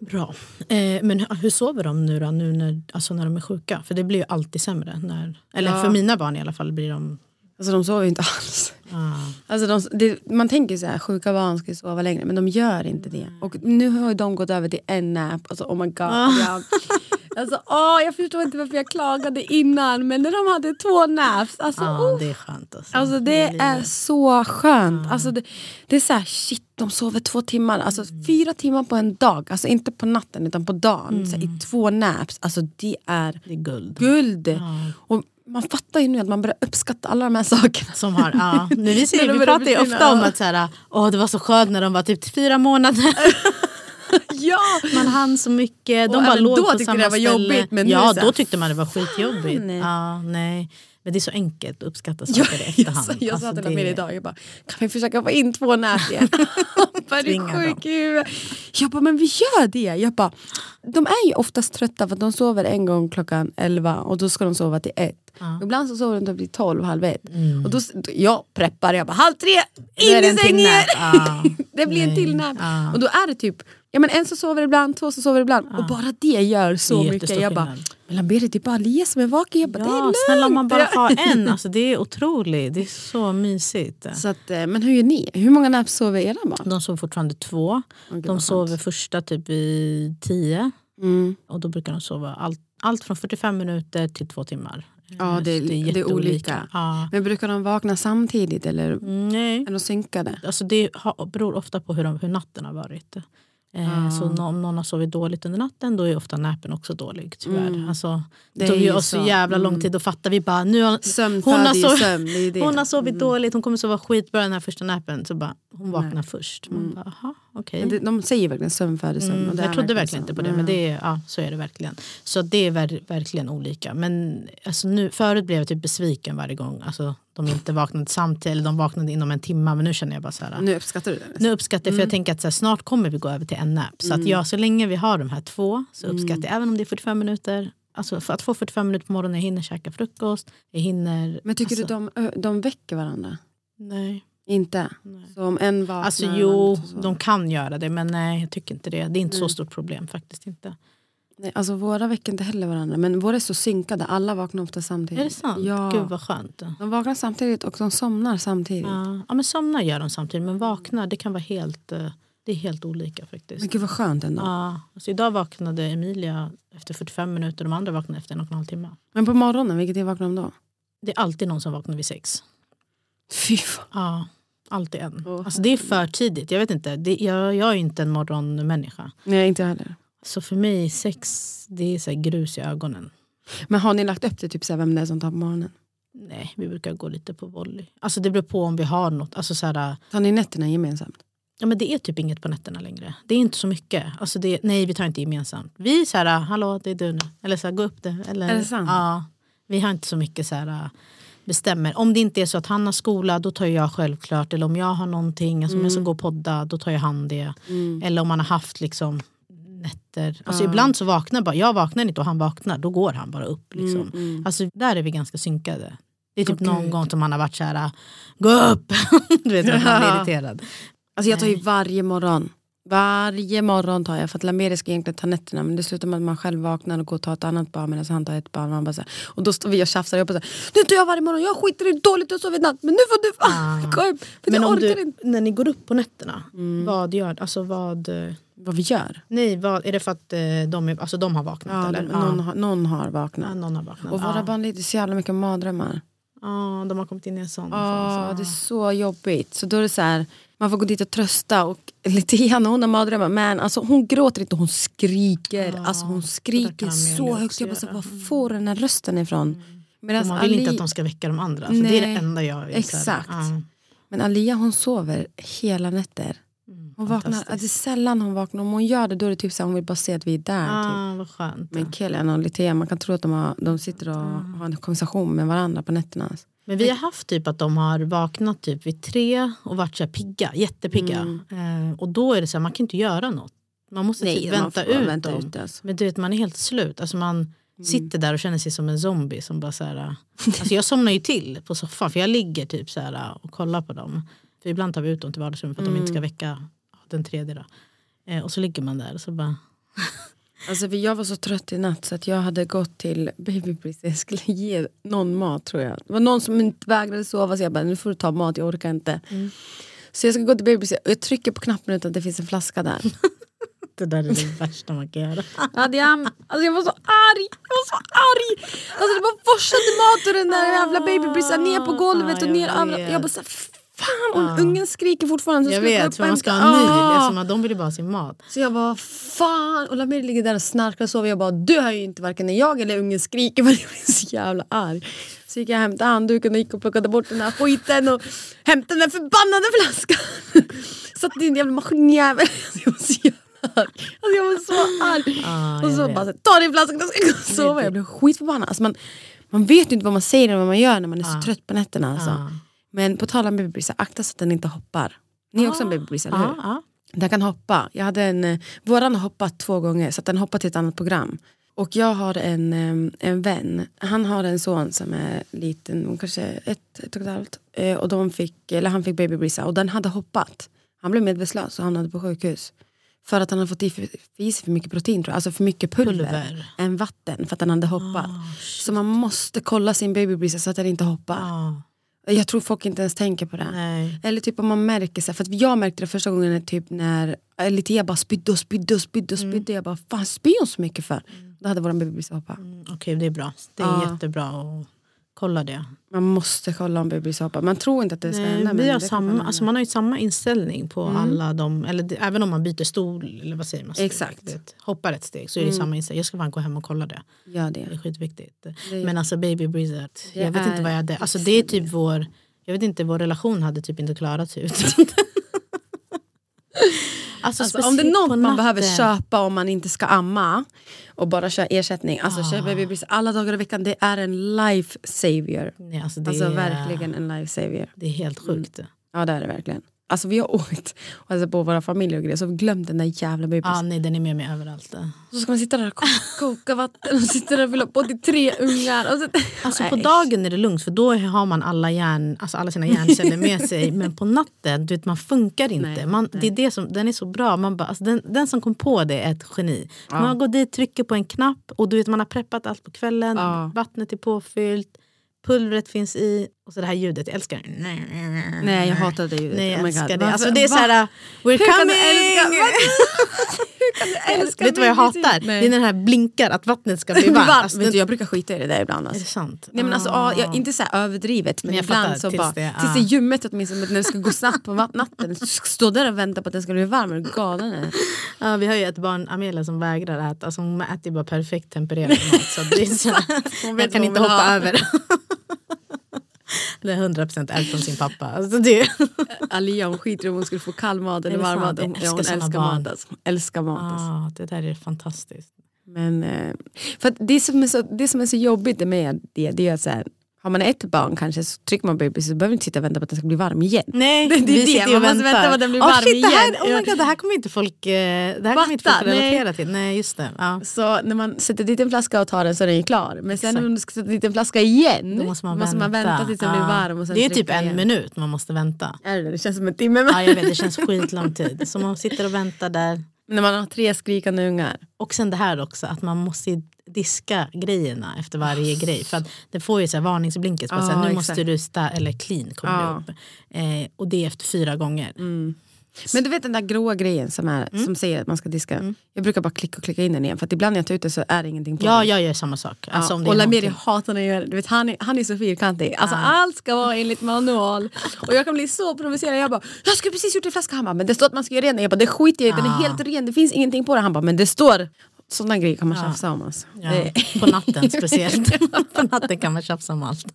Bra. Eh, men hur- sover de nu då, nu när, alltså när de är sjuka? För det blir ju alltid sämre. När, eller Ja. för mina barn i alla fall blir de... Alltså de sover ju inte alls. Ah. Alltså de, det, man tänker så här, sjuka barn ska sova längre men de gör inte det. Och nu har ju de gått över till en nap. Alltså oh my god. Jag, alltså, åh, jag förstår inte varför jag klagade innan men när de hade två naps. Alltså, Ja, oh, det är skönt. Alltså, alltså det är så skönt. Alltså, det, det är så här, shit de sover två timmar. Alltså fyra timmar på en dag. Alltså inte på natten utan på dagen. Så här, I två naps. Alltså det är Det är guld. guld. Och man fattar ju nu att man börjar uppskatta alla de här sakerna. Som har, ja. Nu, vi, ser, vi pratar ju ofta om att så här, åh, det var så skönt när de var typ fyra månader. ja! Man hann så mycket. De Och bara låg då på tyckte samma det var ställe. jobbigt, men ja, då tyckte man det var skitjobbigt. nej. Ja, nej. Men det är så enkelt att uppskatta Jag, saker i jag, efterhand. sa- jag sa Alltså, till det- Amir idag, jag bara, kan vi försöka få in två nät igen? Han bara, du är sjuk i. Jag bara, men vi gör det. Jag bara, de är ju oftast trötta för att de sover en gång klockan 11 och då ska de sova till ett. Ibland så sover de typ till 12, halv ett. Och då, då, jag preppar, jag bara halv tre, in i en sängen! Ja. det blir en Nej. till nap. Ja. Och då är det typ, ja, men en som sover ibland, två som sover ibland. Och bara det gör så Det mycket. Jag bara, men Berit det är bara Alia som är vaken. Jag bara, det är Ja, lugnt. snälla om man bara har en. Alltså, det är otroligt. Det är så mysigt. Så att, eh, men hur gör ni? Hur många naps sover era barn? De sover fortfarande två. gud, De sover första typ vid tio. Mm. Och då brukar de sova allt, allt från 45 minuter till två timmar. Ja, det är- Så det är olika. Ja. Men brukar de vakna samtidigt eller Mm, Nej. är de synkade? Alltså det beror ofta på hur, de, hur natten har varit. Eh, Så om någon har sovit dåligt under natten då är ofta näpen också dålig tyvärr. Alltså, det, Det tog ju oss så jävla lång tid, då fattar vi bara nu har, Sömn hon, har föder ju sov, sömn, det det. hon har sovit dåligt, hon kommer sova skitbra den här första näpen. Så bara, hon vaknar först. Man bara, aha. Men det, de säger verkligen sömn föder sömn. Mm, det jag trodde verkligen så. inte på det, men det är, ja, så är det verkligen. Så det är ver verkligen olika. Men alltså, nu, förut blev jag typ besviken varje gång alltså, de inte vaknade samtidigt, eller de vaknade inom en timme. Men nu känner jag bara så här, Nu uppskattar du det? nu uppskattar jag för jag tänker att så här, snart kommer vi gå över till en nap. Så att jag, så länge vi har de här två så uppskattar jag, även om det är 45 minuter, alltså för att få 45 minuter på morgonen, jag hinner käka frukost, jag hinner... Men tycker alltså, du de, de väcker varandra? Nej. Inte? Så om en vaknar... Alltså jo, de kan göra det men nej jag tycker inte det. Det är inte så stort problem faktiskt inte. Nej, alltså våra väcker inte heller varandra, men våra är så synkade. Alla vaknar ofta samtidigt. Är det sant? Ja. Gud vad skönt. De vaknar samtidigt och de somnar samtidigt. Ja, ja men somnar gör de samtidigt men vaknar det kan vara helt, eh, det är helt olika faktiskt. Men gud vad skönt ändå. Ja, alltså idag vaknade Emilia efter 45 minuter de andra vaknade efter en och en halv timme. Men på morgonen, vilket tid vaknar de då? Det är alltid någon som vaknar vid sex. Fy fan. Ja, alltid en. Åh, Alltså det är för tidigt. Jag vet inte, det, jag, jag är inte en morgonmänniska. Nej, inte jag heller. Så för mig sex, det är så grus i ögonen. Men har ni lagt upp det, typ så här, vem det är som tar på morgonen? Nej, vi brukar gå lite på volley. Alltså det beror på om vi har något. Alltså så här, Tar ni nätterna gemensamt? ja, men det är typ inget på nätterna längre. Det är inte så mycket. Alltså det, nej, vi tar inte gemensamt. Vi är så här, hallå det är du nu. Eller så här, gå upp det. Eller, Är det sant? Ja, vi har inte så mycket så här, bestämmer. Om det inte är så att han har skola, då tar jag självklart. Eller om jag har någonting, alltså om jag ska gå och podda, då tar jag han det. Eller om man har haft liksom nätter. Alltså ibland så vaknar bara, jag vaknar inte och han vaknar, då går han bara upp. Liksom. Alltså där är vi ganska synkade. Det är typ någon gång som han har varit så här, gå upp! du vet, att man är irriterad. Alltså jag tar ju varje morgon. Varje morgon tar jag för att Lameri ska egentligen ta nätterna men det slutar med att man själv vaknar och går och tar ett annat barn medan han tar ett barn. Man bara så här, och då står vi och tjafsar. Jag bara så här, nu tar jag varje morgon, jag skiter i hur dåligt du sover natt men nu får du fan gå upp. För Ah. Men jag orkar du, inte. när ni går upp på nätterna, vad gör alltså vad, Vad vi gör? nej, vad, Är det för att eh, de, är, alltså, de har vaknat? Ja, eller? någon, har, någon har vaknat. Ja, någon har vaknat. Och våra ja. barn lider så jävla mycket mardrömmar. Ja, de har kommit in i en sån Ja, det är så jobbigt. Så då är det så här, man får gå dit och trösta. Och lite grann hon har mardrömmar men alltså, hon gråter inte, hon skriker. alltså, hon skriker så högt. Jag bara, så, var får den här rösten ifrån? Medan man vill inte Ali- att de ska väcka de andra. Alltså, det är det Nej, enda jag här, exakt. ja. Men Alia hon sover hela nätter. Hon vaknar, det är sällan hon vaknar. Om hon gör det då är det typ så här, hon vill bara se att vi är där. Typ. Ah, vad skönt. Men killen och Litea, man kan tro att de, har, de sitter och har en konversation med varandra på nätterna. Men vi har haft typ att de har vaknat typ vid tre och varit så här pigga, jättepigga. Mm. Eh, och då är det så här, man kan inte göra något. Man måste typ man vänta ut vänta dem. ut alltså. Men du vet, man är helt slut. Alltså man sitter där och känner sig som en zombie. Som bara så här, alltså jag somnar ju till på soffan för jag ligger typ så här och kollar på dem. För ibland tar vi ut dem till vardagsrummet för att de inte ska väcka den tredje. Då. Eh, och så ligger man där och så bara... Alltså, för jag var så trött i natt så att jag hade gått till Babybritt. Jag skulle ge någon mat tror jag. Det var någon som inte vägrade sova så jag bara, nu får du ta mat, jag orkar inte. Så jag ska gå till Babybritt och jag trycker på knappen utan att det finns en flaska där. Det där är det värsta man kan göra. Jag, alltså jag var så arg, jag var så arg! Alltså det bara forsade mat ur den där jävla babybristen ner på golvet och ner överallt. Jag bara så här, fan om ungen skriker fortfarande. så Jag vet, för och man ska ha ny. Ah! Liksom, de vill ju bara ha sin mat. Så jag bara fan och Lamir ligger där och snarkar och sover. Jag bara du hör ju inte varken när jag eller ungen skriker för jag blir så jävla arg. Så gick jag och hämtade handduken och gick och plockade bort den här skiten och hämtade den förbannade flaskan. Satte in en jävla maskinjävel. Alltså jag var så jävla arg. Alltså jag var så arg. Ah, och så vet. bara så ta din flaska och ska gå och sova. Jag blev skitförbannad. Alltså man, man vet ju inte vad man säger eller vad man gör när man är så trött på nätterna. Alltså. Ah. Men på tal om babybrisar, akta så att den inte hoppar. Ni är också en babybrisa, eller hur? Ja, ja. Den kan hoppa. Jag hade en, eh, våran har hoppat två gånger så att den hoppar till ett annat program. Och jag har en, eh, en vän, han har en son som är liten, kanske ett, ett och ett halvt. Eh, Och de fick, eller han fick babybrisa och den hade hoppat. Han blev medvetslös och hamnade på sjukhus. För att han hade fått i, för, i sig för mycket protein, tror jag. alltså för mycket pulver, Pulver. än vatten för att den hade hoppat. Ah, så man måste kolla sin babybrisa så att den inte hoppar. Ja. Jag tror folk inte ens tänker på det. Nej. Eller typ om man märker, här, för jag märkte det första gången typ när Litea bara spydde och spydde och spydde och spydde. Jag bara, fan spyr hon så mycket för? Då hade vår bebis hoppa. Mm, Okej, det är bra. Det är Ja. jättebra att kolla det. Man måste kolla om hoppar. Man tror inte att det ska Nej, hända. vi har det samma, alltså man har ju samma inställning på alla de, eller det, även om man byter stol eller vad säger man? Exakt. Du vet, Hoppar ett steg så är det samma inställning. Jag ska fan gå hem och kolla det. Gör Det är det. skitviktigt. Det- Men alltså baby breather, Det jag vet är inte vad jag hade, alltså det är typ vår, jag vet inte, vår relation hade typ inte klarat sig utan Alltså, Alltså, om det är något man behöver köpa om man inte ska amma och bara köra ersättning, alltså Ah. köp bebis alla dagar i veckan. Det är en life savior. Nej, alltså det, Alltså är, verkligen en life savior. det är helt sjukt. Ja det är det verkligen. Alltså vi har åkt och alltså, på våra familjer och grejer så har vi glömt den där jävla bebisen. Ah, nej, den är med mig överallt. Så ska man sitta där och koka, koka vatten och sitta där och fylla på till tre ungar. Så, Alltså på Nej. dagen är det lugnt för då har man alla, hjärn, alltså alla sina hjärnceller med sig. Men på natten, du vet, man funkar inte. Nej, man, Det är det som, den är så bra. Man bara, alltså den, den som kom på det är ett geni. Man går dit, trycker på en knapp och du vet, man har preppat allt på kvällen. Ja. Vattnet är påfyllt, pulvret finns i. Och så det här ljudet, jag älskar det. Nej jag hatar det ljudet. Nej, jag Oh älskar God. det. Alltså, det är så här, we're Hur kan coming! du älska- Hur kan du älska Vet du vad jag hatar? Nej. Det är när den här blinkar, att vattnet ska bli varmt. Alltså, den- jag brukar skita i det där ibland. är det Alltså. sant? Nej, men alltså, Ah. ja, jag, inte så överdrivet men, Men jag ibland så tills bara, det- tills ah. det är ljummet åtminstone när det ska gå snabbt på natten. Stå där och vänta på att den ska bli varm, är du galen? Ja, vi har ju ett barn, Amelia, som vägrar äta. Alltså, hon äter ju bara perfekt tempererad mat. Så det är så, Hon vet jag kan inte hoppa över. Det är 100% ärvt från sin pappa. Alltså det, Alia hon skiter om hon skulle få kall mat eller varm mat. Hon, älskar ja, hon älskar mat. Alltså. Hon älskar mat. Alltså. ah, det där är fantastiskt. Men, eh, för det, som är så, det som är så jobbigt med det, det är att så här, har man ett barn kanske så trycker man baby så behöver man inte sitta och vänta på att den ska bli varm igen. Nej, Det- det är vi det, sitter ju man och måste vänta på att den blir oh, varm shit, Det här, igen. oh my God, det här kommer inte folk, eh, det här kommer inte folk relatera nej. till. Nej, just det. Ja. Så när man sätter dit en flaska och tar den så är den klar. Men sen Exakt. om du ska sätta dit en flaska igen Då måste man, vänta. vänta. tills den blir Ja. varm. Och sen det är typ en igen. minut man måste vänta. Är det? det känns som en timme. Ja, jag vet, det känns skitlång tid. Så man sitter och väntar där. när man har tre skrikande ungar. Och sen det här också att man måste diska grejerna efter varje grej. För att det får ju så här varningsblinkers på Ja, att nu exakt. måste du sta eller clean kommer Ja. upp. Eh, och det efter fyra gånger. Men du vet den där gråa grejen som, är, Mm. som säger att man ska diska. Jag brukar bara klicka och klicka in den igen för att ibland när jag tar ut det så är det ingenting på Ja, den. jag gör samma sak. Alltså, det och Lamiri hatar när jag gör det. Du vet, han, är, han är så fyrkantig. Alltså, Allt ska vara enligt manual. Och jag kan bli så provocerad. Jag bara, jag skulle precis gjort en flaska. Han bara, men det står att man ska göra ren den. Jag bara, det skiter jag i. Den är helt ren. Det finns ingenting på den. Han bara, men det står. Sådana grejer kan man tjafsa om. Alltså. Ja, Det- på natten speciellt. på natten kan man tjafsa om allt.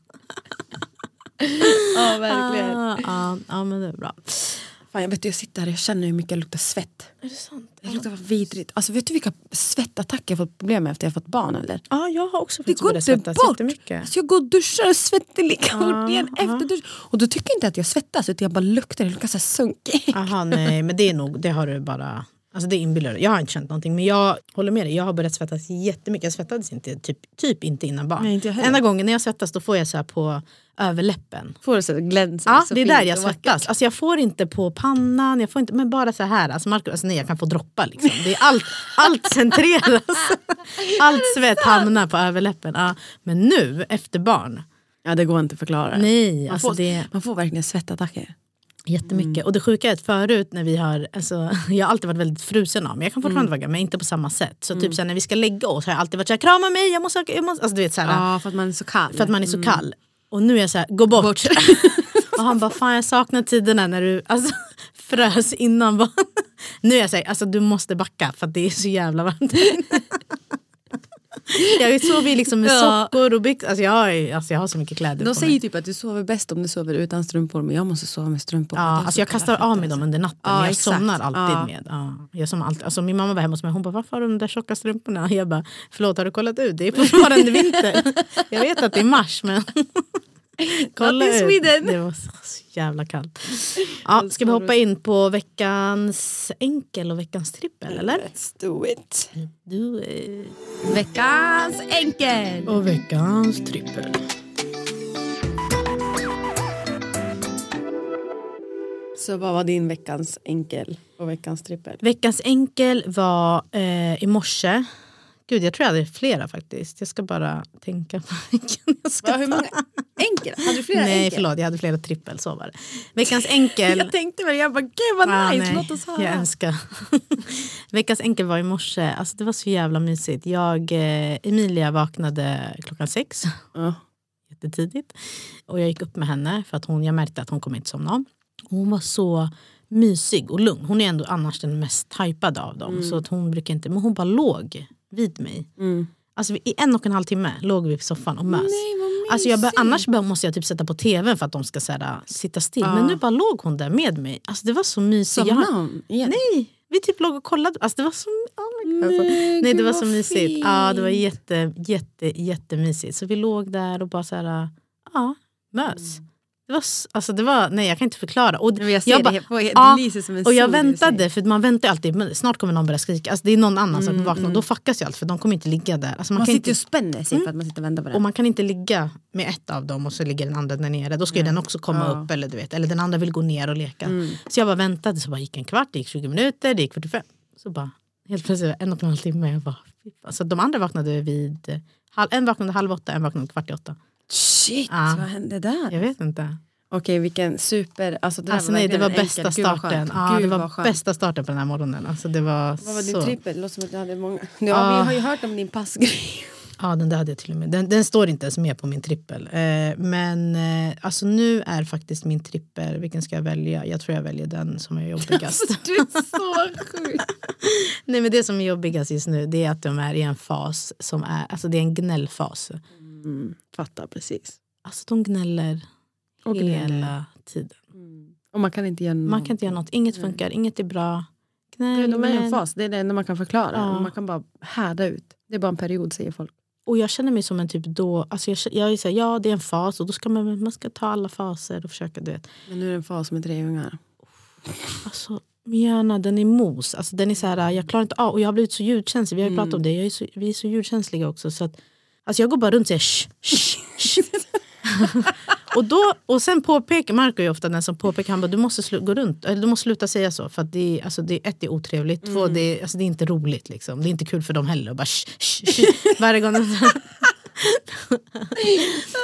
Ja, verkligen. Ah, ja, ja, men det är bra. Fan, jag, vet, jag sitter här och jag känner hur mycket jag luktar svett. Är det sant? Det luktar vidrigt. Alltså, vet du vilka svettattacker jag fått problem med efter jag fått barn? Eller? Ja, jag har också Det faktiskt går inte bort. Alltså jag går och duschar och svettar lika fort igen efter dusch. Och då tycker jag inte att jag svettas utan jag bara luktar. Jag luktar så sunkig. Aha, nej, men det är nog, det har du bara, alltså det inbillar du Jag har inte känt någonting men jag håller med dig, jag har börjat svettas jättemycket. Jag svettades inte, typ, typ inte innan barn. Nej, inte. Enda gången när jag svettas då får jag så på överläppen. Får det så glänser. Ja, så det är där jag svettas. Alltså jag får inte på pannan, jag får inte, men bara så här. Alltså Marcus, alltså nej, jag kan få droppar. Liksom. Det är allt, allt centreras. Allt svett hamnar på överläppen. Ja. Men nu, efter barn, Ja det går inte att förklara. nej. man, Alltså får, det, man får verkligen svettattacker. Jättemycket. Och det sjuka är att förut när vi har, alltså, jag har alltid varit väldigt frusen av mig. Jag kan fortfarande vara men inte på samma sätt. Så typ såhär, när vi ska lägga oss har jag alltid varit såhär, krama mig, jag måste, jag måste. Alltså, du vet, såhär, Ja för att man är så kall. För att man är så kall. Och nu är jag såhär, gå bort. Och han bara, fan jag saknar tiderna när du alltså, frös innan. Nu är jag säger, alltså du måste backa för att det är så jävla varmt. Jag sover liksom med Ja. sockor och byxor. Alltså jag, har, alltså jag har så mycket kläder De på säger mig. typ att du sover bäst om du sover utan strumpor men jag måste sova med strumpor. Ja, alltså så jag kastar av mig dem under natten. Ja, men jag exakt. somnar alltid Ja. med. Ja, jag somnar alltid. Alltså min mamma var hemma hos mig hon bara varför har du de där tjocka strumporna? Jag bara förlåt har du kollat ut? Det är fortfarande vinter. Jag vet att det är mars men kolla Not in. Sweden. Det var så, så jävla kallt. Ja, ska vi hoppa in på veckans enkel och veckans trippel eller? Let's do it. Do it. Veckans enkel. Och veckans trippel. Så vad var din veckans enkel och veckans trippel? Veckans enkel var eh, i morse. Gud jag tror jag hade flera faktiskt. Jag ska bara tänka på vilken jag ska Va, hur många enkel? Hade du flera Nej enkel? förlåt jag hade flera trippel, så var det. Veckans enkel. Jag tänkte väl, jag bara gud vad Ah, nice, nej, låt oss höra. Jag önskar. Veckans enkel var i morse. Alltså, det var så jävla mysigt. Jag, eh, Emilia vaknade klockan sex. Ja. Jättetidigt. Och jag gick upp med henne för att hon, jag märkte att hon kommer inte somna om. Och hon var så mysig och lugn. Hon är ändå annars den mest hypade av dem. Så att hon brukar inte, men hon bara låg vid mig. Mm. Alltså, I en och en halv timme låg vi på soffan och mös. Nej, Alltså jag bör, annars bör, måste jag typ sätta på tv för att de ska så här, sitta still. Men nu bara låg hon där med mig. Alltså det var så mysigt. Igen? nej, vi typ låg och kollade. Alltså det var så, oh my God. Nej, nej, det var så mysigt. Ja, det var jätte, jätte, jättemysigt. Så vi låg där och bara så här, ja, mös. Det var, alltså det var, nej jag kan inte förklara. Och Men jag ser det bara- helt- det ja, och jag det väntade, för man väntar alltid, men snart kommer någon börja skrika. Alltså det är någon annan som Mm, vaknar och då fuckas ju allt för de kommer inte ligga där. Alltså man, Man kan sitter inte, och spänner sig för att man sitter och väntar på det. och man kan inte ligga med ett av dem och så ligger den andra där nere. Då ska ju den också komma Ja. Mm. upp eller du vet. Eller den andra vill gå ner och leka. Så jag bara väntade, så bara gick en kvart, det gick 20 minuter, det gick 45. Så bara helt plötsligt en och en halv timme. Jag bara, fy fan. så de andra vaknade vid, en vaknade halv åtta, en vaknade kvart i åtta. Shit, Ja. vad hände där? Jag vet inte. Okej, vilken super... Alltså, det, Alltså, nej, det var bästa vad starten. Ja, det Gud, var vad skönt. bästa starten på den här morgonen. Alltså, det var Vad var din så... trippel? Det låter som att du hade många. Ja, Ja. Vi har ju hört om din passgrej. Ja, den där hade jag till och med. Den, den står inte ens med på min trippel. Eh, men eh, alltså nu är faktiskt min trippel, vilken ska jag välja? Jag tror jag väljer den som är jobbigast. Du är så sjuk. Nej men det som är jobbigast just nu det är att de är i en fas som är, alltså det är en gnällfas. Mm, fattar precis. Alltså de gnäller Och hela gnäller. tiden. Och man kan inte göra något. Man kan inte göra något, inget funkar, inget är bra. Gnäll, de är i en fas, det är det enda man kan förklara. Ja. Man kan bara härda ut. Det är bara en period säger folk. Och jag känner mig som en typ då, alltså jag, jag är så här, ja det är en fas och då ska man, man ska ta alla faser och försöka du vet. Men nu är det en fas med tre ungar. Alltså min hjärna den är mos. Alltså, den är så här, jag klarar inte av och jag har blivit så ljudkänslig. Vi har ju pratat om det. Jag är så, vi är så ljudkänsliga också. Så att, alltså, jag går bara runt och säger shh, shh, shh. och, då, och sen påpekar Marco är ofta den som påpekar han bara, du måste gå runt, eller du måste sluta säga så. För att det, är, alltså, det, ett det är otrevligt, två det, är- alltså, det är inte roligt. Liksom. Det är inte kul för dem heller. Och bara, shh, shh, shh. Varje gång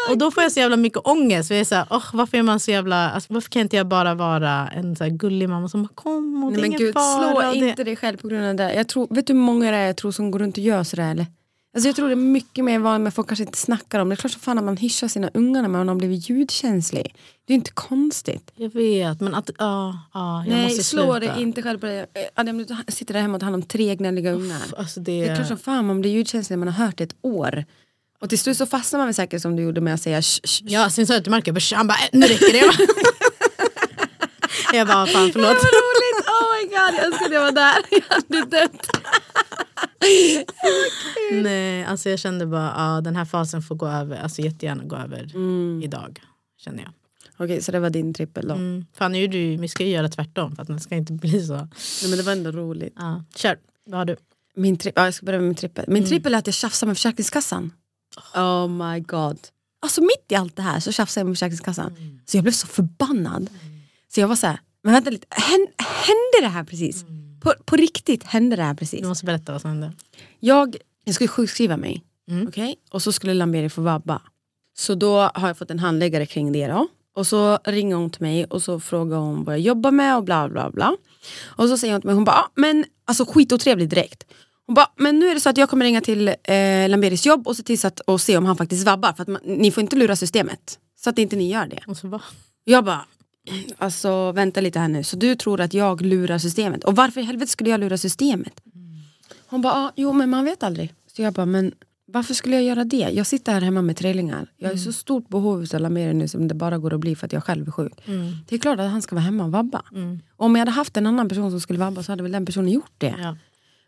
och då får jag så jävla mycket ångest. Jag är så här, "Åh, varför, är man så jävla, alltså, varför kan inte jag bara vara en så gullig mamma som bara kom och det Nej, är men ingen gud, fara. slå det- inte dig själv på grund av det. Jag tror, vet du hur många det är jag tror som går runt och gör sådär eller? Alltså jag tror det är mycket mer vanligt med folk kanske inte snackar om det. Det är klart som fan att man hyschar sina ungar när man har blivit ljudkänslig. Det är inte konstigt. Jag vet, men att, ja, ja, jag Nej, måste slå sluta. dig inte själv på det. Eh, Adam, du sitter där hemma och tar hand om tre gnälliga ungar. Alltså Det är klart som fan man blir ljudkänslig när man har hört det ett år. Och till slut så fastnar man väl säkert som du gjorde med att säga sh, sh, sh. Ja, sen sa jag till "Sh", han bara, "Äh, nu räcker det. jag bara, fan förlåt. Vad roligt! Oh my god, jag önskar att jag var där. Jag hade dött. Nej, alltså jag kände bara, ja, den här fasen får gå över, alltså jättegärna gå över Mm. idag. Känner jag. Okej, så det var din trippel då. Mm. Fan, nu du, vi ska ju göra tvärtom för att det ska inte bli så. Nej, men det var ändå roligt. Ja. Kör, vad har du? Min tri- ja, jag ska börja med min trippel. Min trippel är att jag tjafsar med Försäkringskassan. Oh my god. Alltså mitt i allt det här så tjafsar jag med Försäkringskassan. Så jag blev så förbannad. Så jag var så här, men vänta lite, Hän- hände det här precis? På, på riktigt hände det här precis? Du måste berätta vad som hände. Jag, jag skulle sjukskriva mig. Mm. okej? Och så skulle Lamberi få vabba. Så då har jag fått en handläggare kring det. Då. Och så ringer hon till mig och så frågar hon vad jag jobbar med och bla bla bla. Och så säger hon till mig, hon bara, ah, men alltså skitotrevlig direkt. Hon bara, men nu är det så att jag kommer ringa till eh, Lamberis jobb och se till så att, och se om han faktiskt vabbar. För att man, ni får inte lura systemet. Så att inte ni gör det. Och så bara, Jag bara, alltså vänta lite här nu. Så du tror att jag lurar systemet? Och varför i helvete skulle jag lura systemet? Hon bara, ah, jo men man vet aldrig. Så jag bara, men varför skulle jag göra det? Jag sitter här hemma med trillingar. Jag är så stort behov av Lameri nu som det bara går att bli för att jag själv är sjuk. Det är klart att han ska vara hemma och vabba. Och om jag hade haft en annan person som skulle vabba så hade väl den personen gjort det. Ja.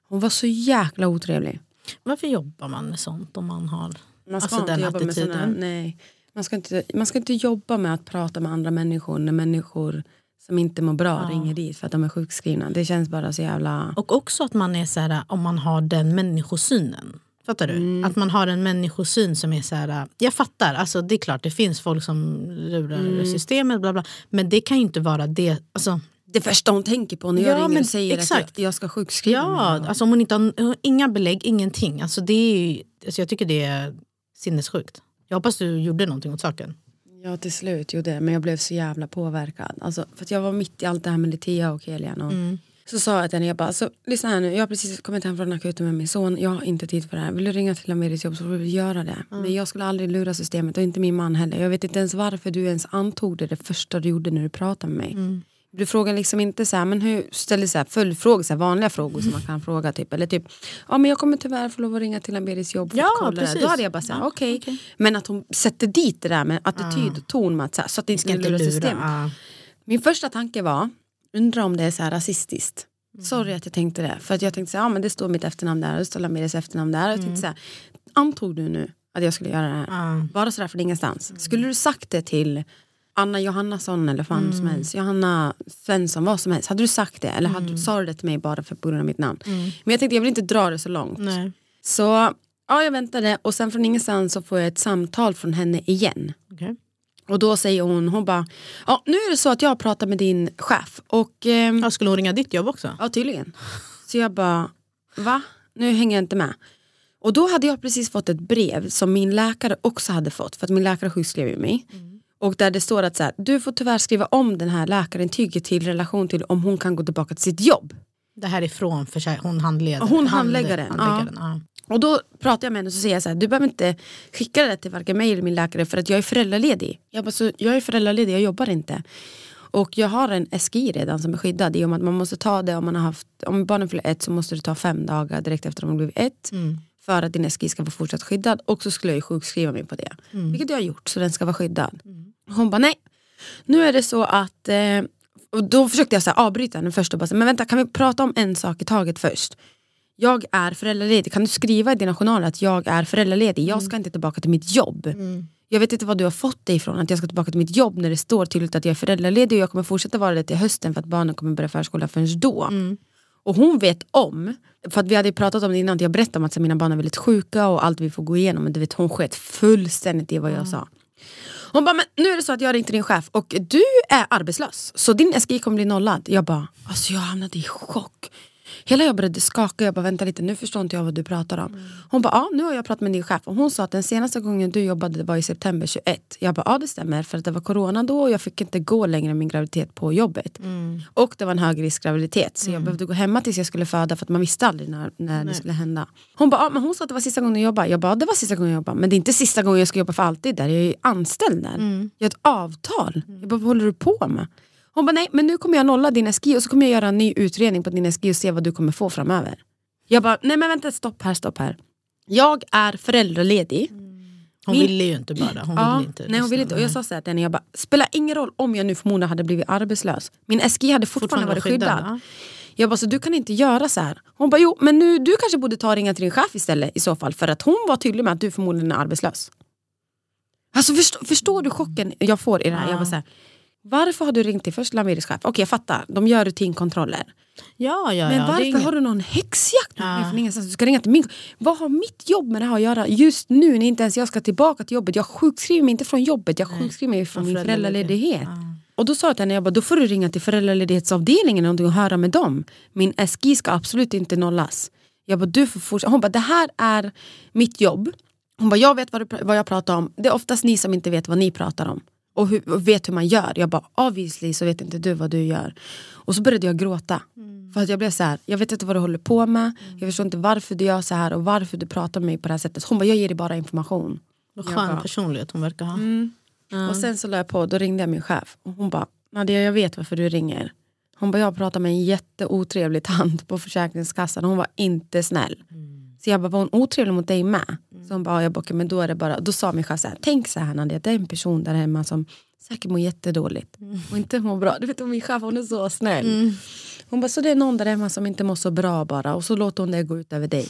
Hon var så jäkla otrevlig. Varför jobbar man med sånt om man har Man ska alltså, inte den jobba med attityden? såna, nej. Man ska, inte, man ska inte jobba med att prata med andra människor när människor som inte mår bra ringer dit för att de är sjukskrivna. Det känns bara så jävla... Och också att man är så här, om man har den människosynen. Fattar du? Mm. Att man har en människosyn som är så här, jag fattar, alltså det är klart det finns folk som lurar Mm. systemet bla bla. Men det kan ju inte vara det, alltså, Det första hon tänker på när jag Ja, ringer och säger exakt. att jag, jag ska sjukskriva ja, mig. alltså om hon inte har inga belägg, ingenting. Alltså det är, ju- alltså jag tycker det är sinnessjukt. Jag hoppas du gjorde någonting åt saken. Ja till slut gjorde det men jag blev så jävla påverkad. Alltså, för jag var mitt i allt det här med Litea och Kelian. Och Så sa jag till henne, jag bara, alltså, lyssna här nu, jag har precis kommit hem från akuten med min son, jag har inte tid för det här. Vill du ringa till Amiris jobb så får du göra det. Men jag skulle aldrig lura systemet och inte min man heller. Jag vet inte ens varför du ens antog det det första du gjorde när du pratade med mig. Du frågar liksom inte så här, men hur, ställer så här följdfrågor, så här vanliga frågor som man kan fråga. Typ. Eller typ, ja men jag kommer tyvärr få lov att ringa till Amiris jobb för Ja, att kolla precis. Då hade jag bara sagt, okej. Men att hon sätter dit det där med attityd och ton med att, så, här, så att det inte Ska lura systemet. Ja. Min första tanke var, undrar om det är så här rasistiskt. Sorry att jag tänkte det. För att jag tänkte så här, ja men det står mitt efternamn där och det står Lamires efternamn där. Och jag tänkte så här, antog du nu att jag skulle göra det här? Ja. Bara sådär från ingenstans. Skulle du sagt det till Anna Johannesson eller fan som helst, Johanna Svensson, vad som helst. Hade du sagt det? Eller hade du, sa du det till mig bara för på grund av mitt namn? Men jag tänkte jag vill inte dra det så långt. Nej. Så ja, jag väntade och sen från ingenstans så får jag ett samtal från henne igen. Okej. Och då säger hon, hon bara, ja nu är det så att jag har pratat med din chef och ehm, Ja, skulle hon ringa ditt jobb också? Ja tydligen. Så jag bara, va? Nu hänger jag inte med. Och då hade jag precis fått ett brev som min läkare också hade fått, för att min läkare sjukskrev ju mig. Och där det står att så här, du får tyvärr skriva om den här läkarintyget till relation till om hon kan gå tillbaka till sitt jobb. Det här är från för sig, hon handledare. Hon hand- handläggaren, handläggaren ja. Och då pratar jag med henne och så säger jag så här, du behöver inte skicka det till varken mig eller min läkare för att jag är föräldraledig. Jag, bara, så, jag är föräldraledig, jag jobbar inte. Och jag har en SGI redan som är skyddad i och med att man måste ta det om man har haft, om barnen fyller ett så måste det ta fem dagar direkt efter att de har blivit ett. För att din SGI ska vara fortsatt skyddad och så skulle jag ju sjukskriva mig på det. Vilket jag har gjort så den ska vara skyddad. Hon bara nej, nu är det så att eh, och då försökte jag så avbryta henne först och bara men vänta kan vi prata om en sak i taget först? Jag är föräldraledig, kan du skriva i dina journaler att jag är föräldraledig? Jag ska inte tillbaka till mitt jobb. Jag vet inte vad du har fått det ifrån att jag ska tillbaka till mitt jobb när det står tydligt att jag är föräldraledig och jag kommer fortsätta vara det till hösten för att barnen kommer börja förskola förrän då. Och hon vet om, för att vi hade pratat om det innan, att jag berättade om att mina barn är väldigt sjuka och allt vi får gå igenom. Men du vet, hon sket fullständigt i vad jag sa. Hon bara, men nu är det så att jag har till din chef och du är arbetslös. Så din SGI kommer bli nollad. Jag bara, alltså jag hamnade i chock. Hela jag började skaka, jag bara vänta lite nu förstår inte jag vad du pratar om. Hon bara, ja nu har jag pratat med din chef och hon sa att den senaste gången du jobbade var i september 21. Jag bara, ja det stämmer för att det var corona då och jag fick inte gå längre min graviditet på jobbet. Och det var en högriskgraviditet så jag behövde gå hemma tills jag skulle föda för att man visste aldrig när, när det skulle hända. Hon bara, ja, men hon sa att det var sista gången jag jobbade. Jag bara, det var sista gången jag jobbade men det är inte sista gången jag ska jobba för alltid där. Jag är ju anställd där. Jag har ett avtal. Jag bara, vad håller du på med? Hon bara, nej men nu kommer jag nolla din SGI och så kommer jag göra en ny utredning på din SGI och se vad du kommer få framöver. Jag bara, nej men vänta stopp här, stopp här. Jag är föräldraledig. Hon Min- ville ju inte bara. Hon Ja, ville inte nej, hon ville inte. Och jag sa så här till henne, jag bara, spelar ingen roll om jag nu förmodligen hade blivit arbetslös. Min SGI hade fortfarande, varit skyddad. ja. Jag bara, så du kan inte göra så här. Hon bara, jo men nu, du kanske borde ta och ringa till din chef istället i så fall. För att hon var tydlig med att du förmodligen är arbetslös. Alltså förstå, förstår du chocken jag får i det här? Jag bara, så här varför har du ringt till först Lamiris chef? Okej jag fattar, de gör rutinkontroller. Ja, ja, Men ja, varför inget- har du någon häxjakt mig Ja. från ingenstans? Du ska ringa till min... Vad har mitt jobb med det här att göra just nu när inte ens jag ska tillbaka till jobbet? Jag sjukskriver mig inte från jobbet, jag sjukskriver mig från min föräldraledighet. föräldraledighet. Och då sa jag till henne, jag bara, då får du ringa till föräldraledighetsavdelningen någonting och höra med dem. Min SGI ska absolut inte nollas. Jag bara, du får fortsätta. Hon bara, det här är mitt jobb. Hon bara, jag vet vad, du, vad jag pratar om. Det är oftast ni som inte vet vad ni pratar om. Och, hur, och vet hur man gör. Jag bara, obviously så vet inte du vad du gör. Och så började jag gråta. För att jag blev så här, jag vet inte vad du håller på med. Jag förstår inte varför du gör så här och varför du pratar med mig på det här sättet. Hon bara, jag ger dig bara information. Vad skön bara, personlighet hon verkar ha. Och sen så la jag på, då ringde jag min chef. Och hon bara, Nadia jag vet varför du ringer. Hon bara, jag pratade med en jätteotrevlig tant på Försäkringskassan. Hon var inte snäll. Så jag bara, var hon otrevlig mot dig med? Så hon bara, ja, jag bara, "Okej, men då är det bara, då sa min chef så här, tänk så här Nadia, det är en person där hemma som säkert mår jättedåligt och inte mår bra. Du vet min chef hon är så snäll. Hon bara, så det är någon där hemma som inte mår så bra bara och så låter hon det gå ut över dig.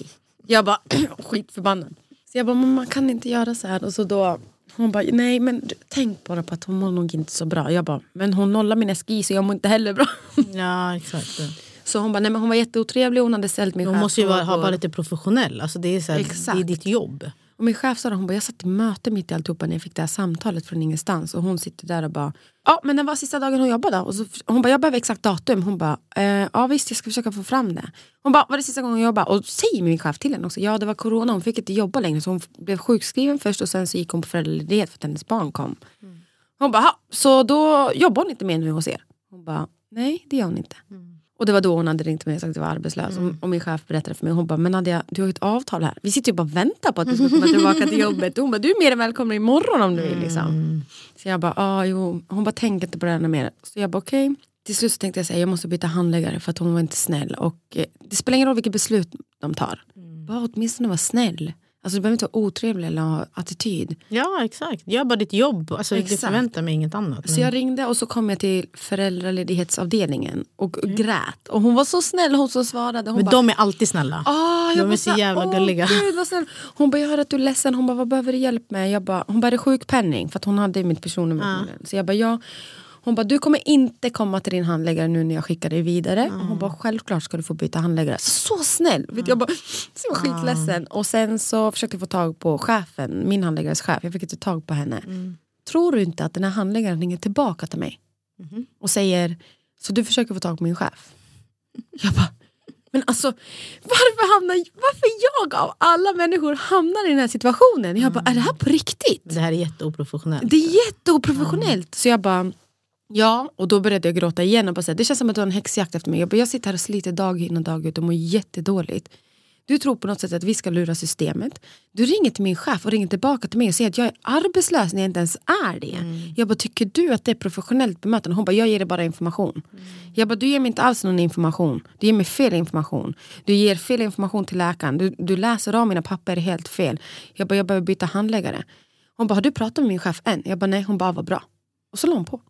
Jag bara, skitförbannad. Så jag bara, men man kan inte göra så här. Och så då, hon bara, nej men tänk bara på att hon mår nog inte så bra. Jag bara, men hon nollar min SGI så jag mår inte heller bra. Ja exakt. Så hon bara, nej men hon var jätteotrevlig, hon hade ställt min Hon chef måste ju vara, ha, frågor. vara lite professionell. Alltså det, är så här, det är ditt jobb. Och min chef sa det, hon bara, jag satt i möte mitt i alltihopa när jag fick det här samtalet från ingenstans. Och hon sitter där och bara, ja men det var sista dagen hon jobbade. Och så, hon bara, jag behöver exakt datum. Hon bara, eh, ja visst jag ska försöka få fram det. Hon bara, var det sista gången hon jobbade? Och säger min chef till henne också, ja det var corona, hon fick inte jobba längre. Så hon blev sjukskriven först och sen så gick hon på föräldraledighet för att hennes barn kom. Hon bara, "Ha, så då jobbar hon inte mer nu hos er? Hon bara, nej det gör hon inte. Och det var då hon hade ringt mig och sagt att jag var arbetslös. Och, och min chef berättade för mig, hon bara, men Nadia du har ju ett avtal här. Vi sitter ju bara och väntar på att du ska komma tillbaka till jobbet. Och hon bara, du är mer än välkommen imorgon om du vill. Liksom. Så jag bara, ah, jo. Hon bara, tänk inte på det här mer. Så jag bara, okej. Till slut tänkte jag säga, jag måste byta handläggare för att hon var inte snäll. Och eh, det spelar ingen roll vilket beslut de tar. Bara åtminstone vara snäll. Alltså du behöver inte vara otrevlig eller ha attityd. Ja exakt, gör bara ditt jobb. Alltså, Exakt. förväntar mig inget annat. Så jag ringde och så kom jag till föräldraledighetsavdelningen och grät. Och hon var så snäll, hon som svarade. Hon Men bara, de är alltid snälla. Ah, jag De är så här, jävla "Åh, gulliga." Gud, vad snäll. Hon bara, jag hör att du är ledsen. Hon bara, vad behöver du hjälp med? Jag bara, hon bara, är det sjukpenning? För att hon hade mitt personnummer. Så jag bara, ja. Hon bara, du kommer inte komma till din handläggare nu när jag skickar dig vidare. Och hon bara, självklart ska du få byta handläggare. Så snäll! Vet, jag bara, så jag var skitledsen. Och sen så försökte jag få tag på chefen, min handläggares chef. Jag fick inte tag på henne. Tror du inte att den här handläggaren ringer tillbaka till mig? Och säger, så du försöker få tag på min chef? Jag bara, men alltså varför, hamnar, varför jag av alla människor hamnar i den här situationen? Jag bara, är det här på riktigt? Det här är jätteoprofessionellt. Det är jätteoprofessionellt. Så jag bara, ja. Och då började jag gråta igen och bara säga, det känns som att du har en häxjakt efter mig. Jag, bara, jag sitter här och sliter dag in och dag ut och mår jättedåligt. Du tror på något sätt att vi ska lura systemet. Du ringer till min chef och ringer tillbaka till mig och säger att jag är arbetslös när jag inte ens är det. Jag bara, tycker du att det är professionellt bemötande? Hon bara, jag ger dig bara information. Jag bara, du ger mig inte alls någon information. Du ger mig fel information. Du ger fel information till läkaren. Du, du läser av mina papper helt fel. Jag bara, jag behöver byta handläggare. Hon bara, har du pratat med min chef än? Jag bara, nej. Hon bara, vad bra. Och så la hon på.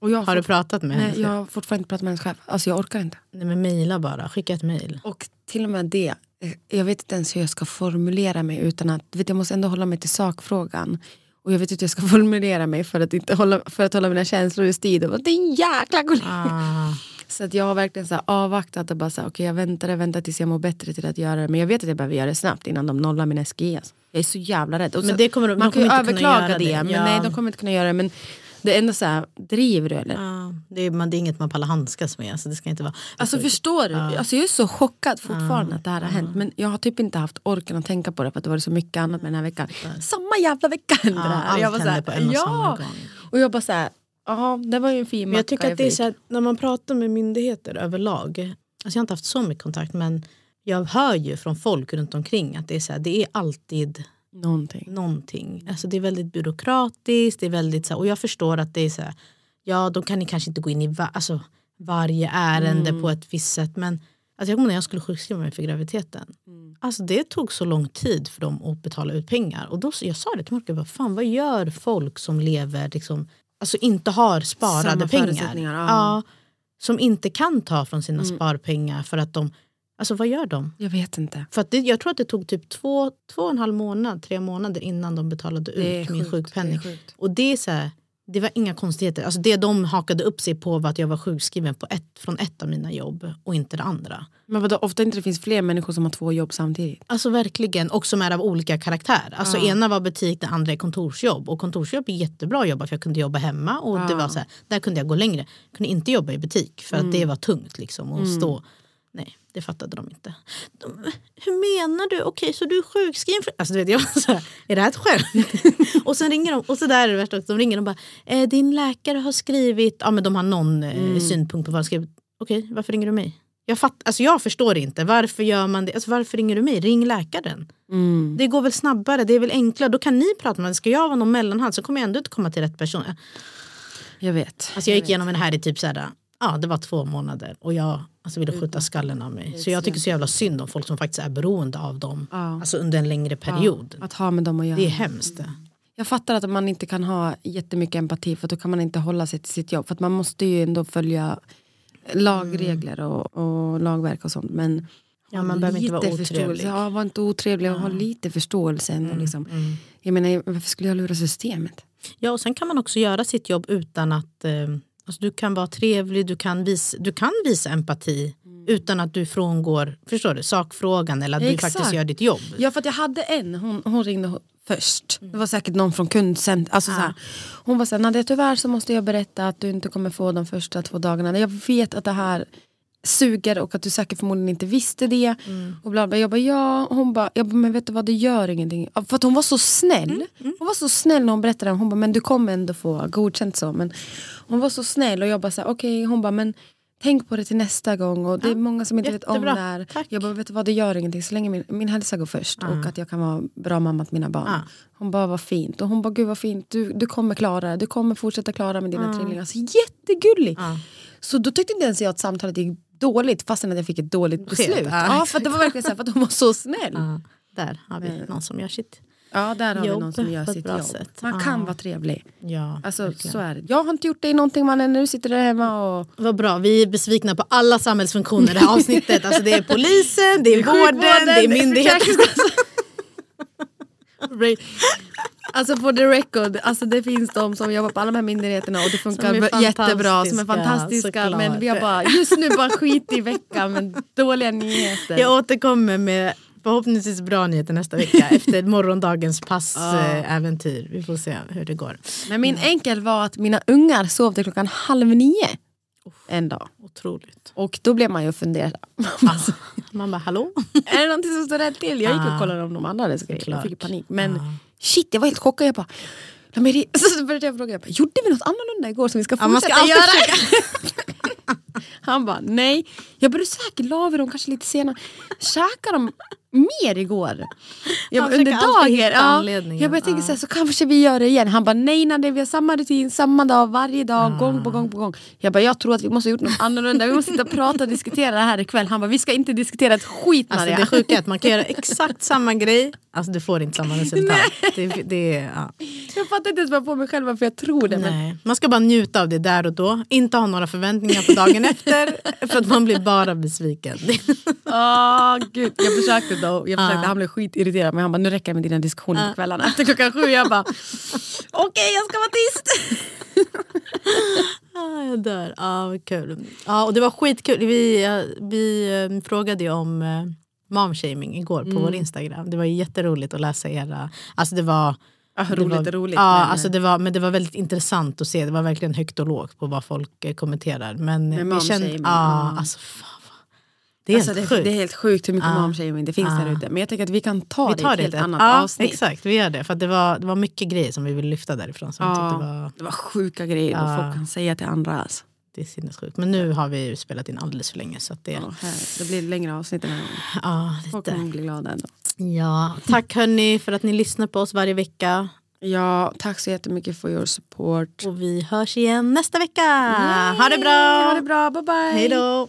Och jag Har du pratat med henne? Nej, jag har fortfarande inte pratat med hennes chef. Alltså jag orkar inte. Nej men mejla bara, skicka ett mejl. Och till och med det, eh, jag vet inte ens hur jag ska formulera mig utan att, vet, jag måste ändå hålla mig till sakfrågan. Och jag vet inte hur jag ska formulera mig för att, inte hålla, för att hålla mina känslor i styr. Och bara, Din jäkla! Ah. Så att jag har verkligen så avvaktat och bara så här, okej jag väntar, jag väntar tills jag mår bättre till att göra det. Men jag vet att jag behöver göra det snabbt innan de nollar min SGI. Alltså. Jag är så jävla rädd. Och Men så- det kommer de- man de kan ju kommer överklaga det, det. men Ja. nej de kommer inte kunna göra det. Men det är ändå så här, driver du eller? Ja, det, är, man, det är inget man pallar handskas med. Alltså, det ska inte vara... Alltså förstår du? Alltså, jag är så chockad fortfarande att det här har hänt. Men jag har typ inte haft orken att tänka på det för att det var så mycket annat med den här veckan. Samma jävla vecka hände Ja, det här. allt jag var så här, på en och ja. samma gång. Och jag bara såhär, ja det var ju en fin Men jag macka tycker att det är så här, när man pratar med myndigheter överlag. Alltså jag har inte haft så mycket kontakt men jag hör ju från folk runt omkring att det är, så här, det är alltid Någonting. någonting. Alltså det är väldigt byråkratiskt. Det är väldigt, så här, och jag förstår att det är så här, ja de kan kanske inte gå in i va, alltså, varje ärende på ett visst sätt. Men alltså, jag kommer när jag skulle sjukskriva mig för graviditeten. Alltså, det tog så lång tid för dem att betala ut pengar. Och då, jag sa det till Marco, vad, fan, vad gör folk som lever, liksom, alltså inte har sparade Samma pengar? ja. Ja, som inte kan ta från sina sparpengar för att de, alltså vad gör de? Jag vet inte. För det, jag tror att det tog typ två, två och en halv månad, tre månader innan de betalade ut min sjukt, sjukpenning. det och det är så här, det var inga konstigheter. Alltså det de hakade upp sig på var att jag var sjukskriven på ett, från ett av mina jobb och inte det andra. Men vadå, ofta inte det finns fler människor som har två jobb samtidigt. Alltså verkligen, och som är av olika karaktär. Alltså ena var butik, det andra är kontorsjobb. Och kontorsjobb är jättebra att jobba för jag kunde jobba hemma och det var så här, där kunde jag gå längre. Jag kunde inte jobba i butik för att det var tungt liksom att stå. Nej, det fattade de inte. De, hur menar du? Okej, så du är sjukskriven? För... Alltså, du vet, jag var så här, är det här ett skämt? och sen ringer de, och så där är det värsta också, de ringer och bara, eh, din läkare har skrivit, ja men de har någon eh, synpunkt på vad de skrivit. Okej, varför ringer du mig? Jag, fatt, alltså jag förstår inte. Varför gör man det? Alltså varför ringer du mig? Ring läkaren. Mm. Det går väl snabbare, det är väl enklare. Då kan ni prata med Ska jag vara någon mellanhand så kommer jag ändå inte komma till rätt person. Jag vet. Alltså jag gick igenom det här i typ så här, ja det var två månader och jag alltså, ville skjuta skallen av mig. Så jag tycker så jävla synd om folk som faktiskt är beroende av dem. Alltså under en längre period. Att ha med dem att göra. Det är hemskt. det. Jag fattar att man inte kan ha jättemycket empati för då kan man inte hålla sig till sitt jobb. För att man måste ju ändå följa lagregler och, och lagverk och sånt. Men Ja, man behöver inte vara otrevlig. förståelse. Ja, var inte otrevlig och ha lite förståelse. Ändå, liksom. Jag menar, varför skulle jag lura systemet? Ja och sen kan man också göra sitt jobb utan att eh, alltså, du kan vara trevlig, du kan visa, du kan visa empati utan att du frångår förstår du, sakfrågan eller att du Exakt. faktiskt gör ditt jobb. Ja för att jag hade en, hon, hon ringde först. Det var säkert någon från kundcentret. Alltså, så här. Hon var såhär, Nadia tyvärr så måste jag berätta att du inte kommer få de första två dagarna. Jag vet att det här suger och att du säkert förmodligen inte visste det. Och bla bla. Jag bara ja, och hon bara, jag bara, men vet du vad det gör ingenting. För att hon var så snäll. Hon var så snäll när hon berättade. Hon bara, men du kommer ändå få godkänt så. Men hon var så snäll och jag bara okej, hon bara, men Tänk på det till nästa gång och det är många som inte vet om jättebra. det här. Tack. Jag bara, vet du vad, det gör ingenting så länge min, min hälsa går först och att jag kan vara bra mamma till mina barn. Hon bara, vad fint. Och hon bara, gud vad fint, du, du kommer klara det. Du kommer fortsätta klara med dina trillingar. Så jättegullig. Så då tyckte inte ens jag att samtalet gick dåligt fastän att jag fick ett dåligt beslut. Ja, för det var verkligen så här, för att hon var så snäll. Ja, där har vi någon som gör sitt Ja, där har vi Jobb någon som gör sitt jobb. sätt. Man Ja. kan vara trevlig. Ja, Alltså, verkligen. så är det. Jag har inte gjort dig någonting mannen du sitter där hemma och Vad bra, vi är besvikna på alla samhällsfunktioner i det här avsnittet. Alltså det är polisen, det är, vården, det är myndigheten. Alltså for the record, alltså det finns de som jobbar på alla de här myndigheterna och det funkar jättebra, som är fantastiska, såklart. Men vi har bara just nu bara skit i veckan med dåliga nyheter. Jag återkommer med förhoppningsvis bra nyheter nästa vecka efter morgondagens passäventyr. Vi får se hur det går. Men min enkel var att mina ungar sov till klockan halv nio en dag. Otroligt. Och då blev man ju fundersam. Alltså, man bara hallå? är det någonting som står rätt till? Jag gick och Ah. kollade om de andra hade skrivit. Jag fick panik. Men shit, jag var helt chockad. Jag bara, "Ja, men så började jag fråga, jag bara, gjorde vi något annorlunda igår som vi ska Ja, fortsätta alltid göra? Han bara, nej. Jag bara, säkert la vi dem kanske lite senare. Käkade de mer igår? Jag bara, under dagen? Ja. Jag bara, jag tänker Ja. så, här, så kanske vi gör det igen. Han bara, nej Nadia, vi har samma rutin, samma dag, varje dag, gång på gång på gång. Jag bara, jag tror att vi måste ha gjort något annorlunda. Vi måste sitta och prata och diskutera det här ikväll. Han bara, vi ska inte diskutera ett skit Alltså Nadia. det sjuka är att man kan göra exakt samma grej, alltså du får inte samma resultat. Det, det, ja. Jag fattar inte ens vad jag får mig själv varför jag tror det. Men. Man ska bara njuta av det där och då, inte ha några förväntningar på dagen efter för att man blir bara besviken. Åh gud, jag försökte då. Jag försökte, Han blev skitirriterad men han bara nu räcker det med dina diskussioner på kvällarna efter klockan sju. Jag bara okej jag ska vara tyst. Ah, jag dör. Ah, vad kul. Ah, och det var skitkul. Vi, eh, vi eh, frågade ju om eh, momshaming igår på vår Instagram. Det var jätteroligt att läsa era... Alltså det var... Det roligt var, är roligt, Ja, men- alltså det var, men det var väldigt intressant att se. Det var verkligen högt och lågt på vad folk eh, kommenterar. Men vi momshaming, kände, ah, ja. alltså, fan, det är Alltså, helt det, sjukt. det är helt sjukt hur mycket Ja. momshaming det finns Ja. där ute. Men jag tänker att vi kan ta vi det i ett det helt ett annat ja, avsnitt. Exakt, vi gör det. För att det, var, det var mycket grejer som vi ville lyfta därifrån. Som Ja, tyckte var, Det var sjuka grejer vad Ja. folk kan säga till andra. Alltså. Det är sinnessjukt. Men nu har vi ju spelat in alldeles för länge. Så att det, Ja, det blir längre avsnitt den här gången. ja, Folk lite. kommer bli glada ändå. Ja, tack hörni för att ni lyssnar på oss varje vecka. Ja, tack så jättemycket för your support. Och vi hörs igen nästa vecka. Ha det bra! Ha det bra, bye bye! Hej då!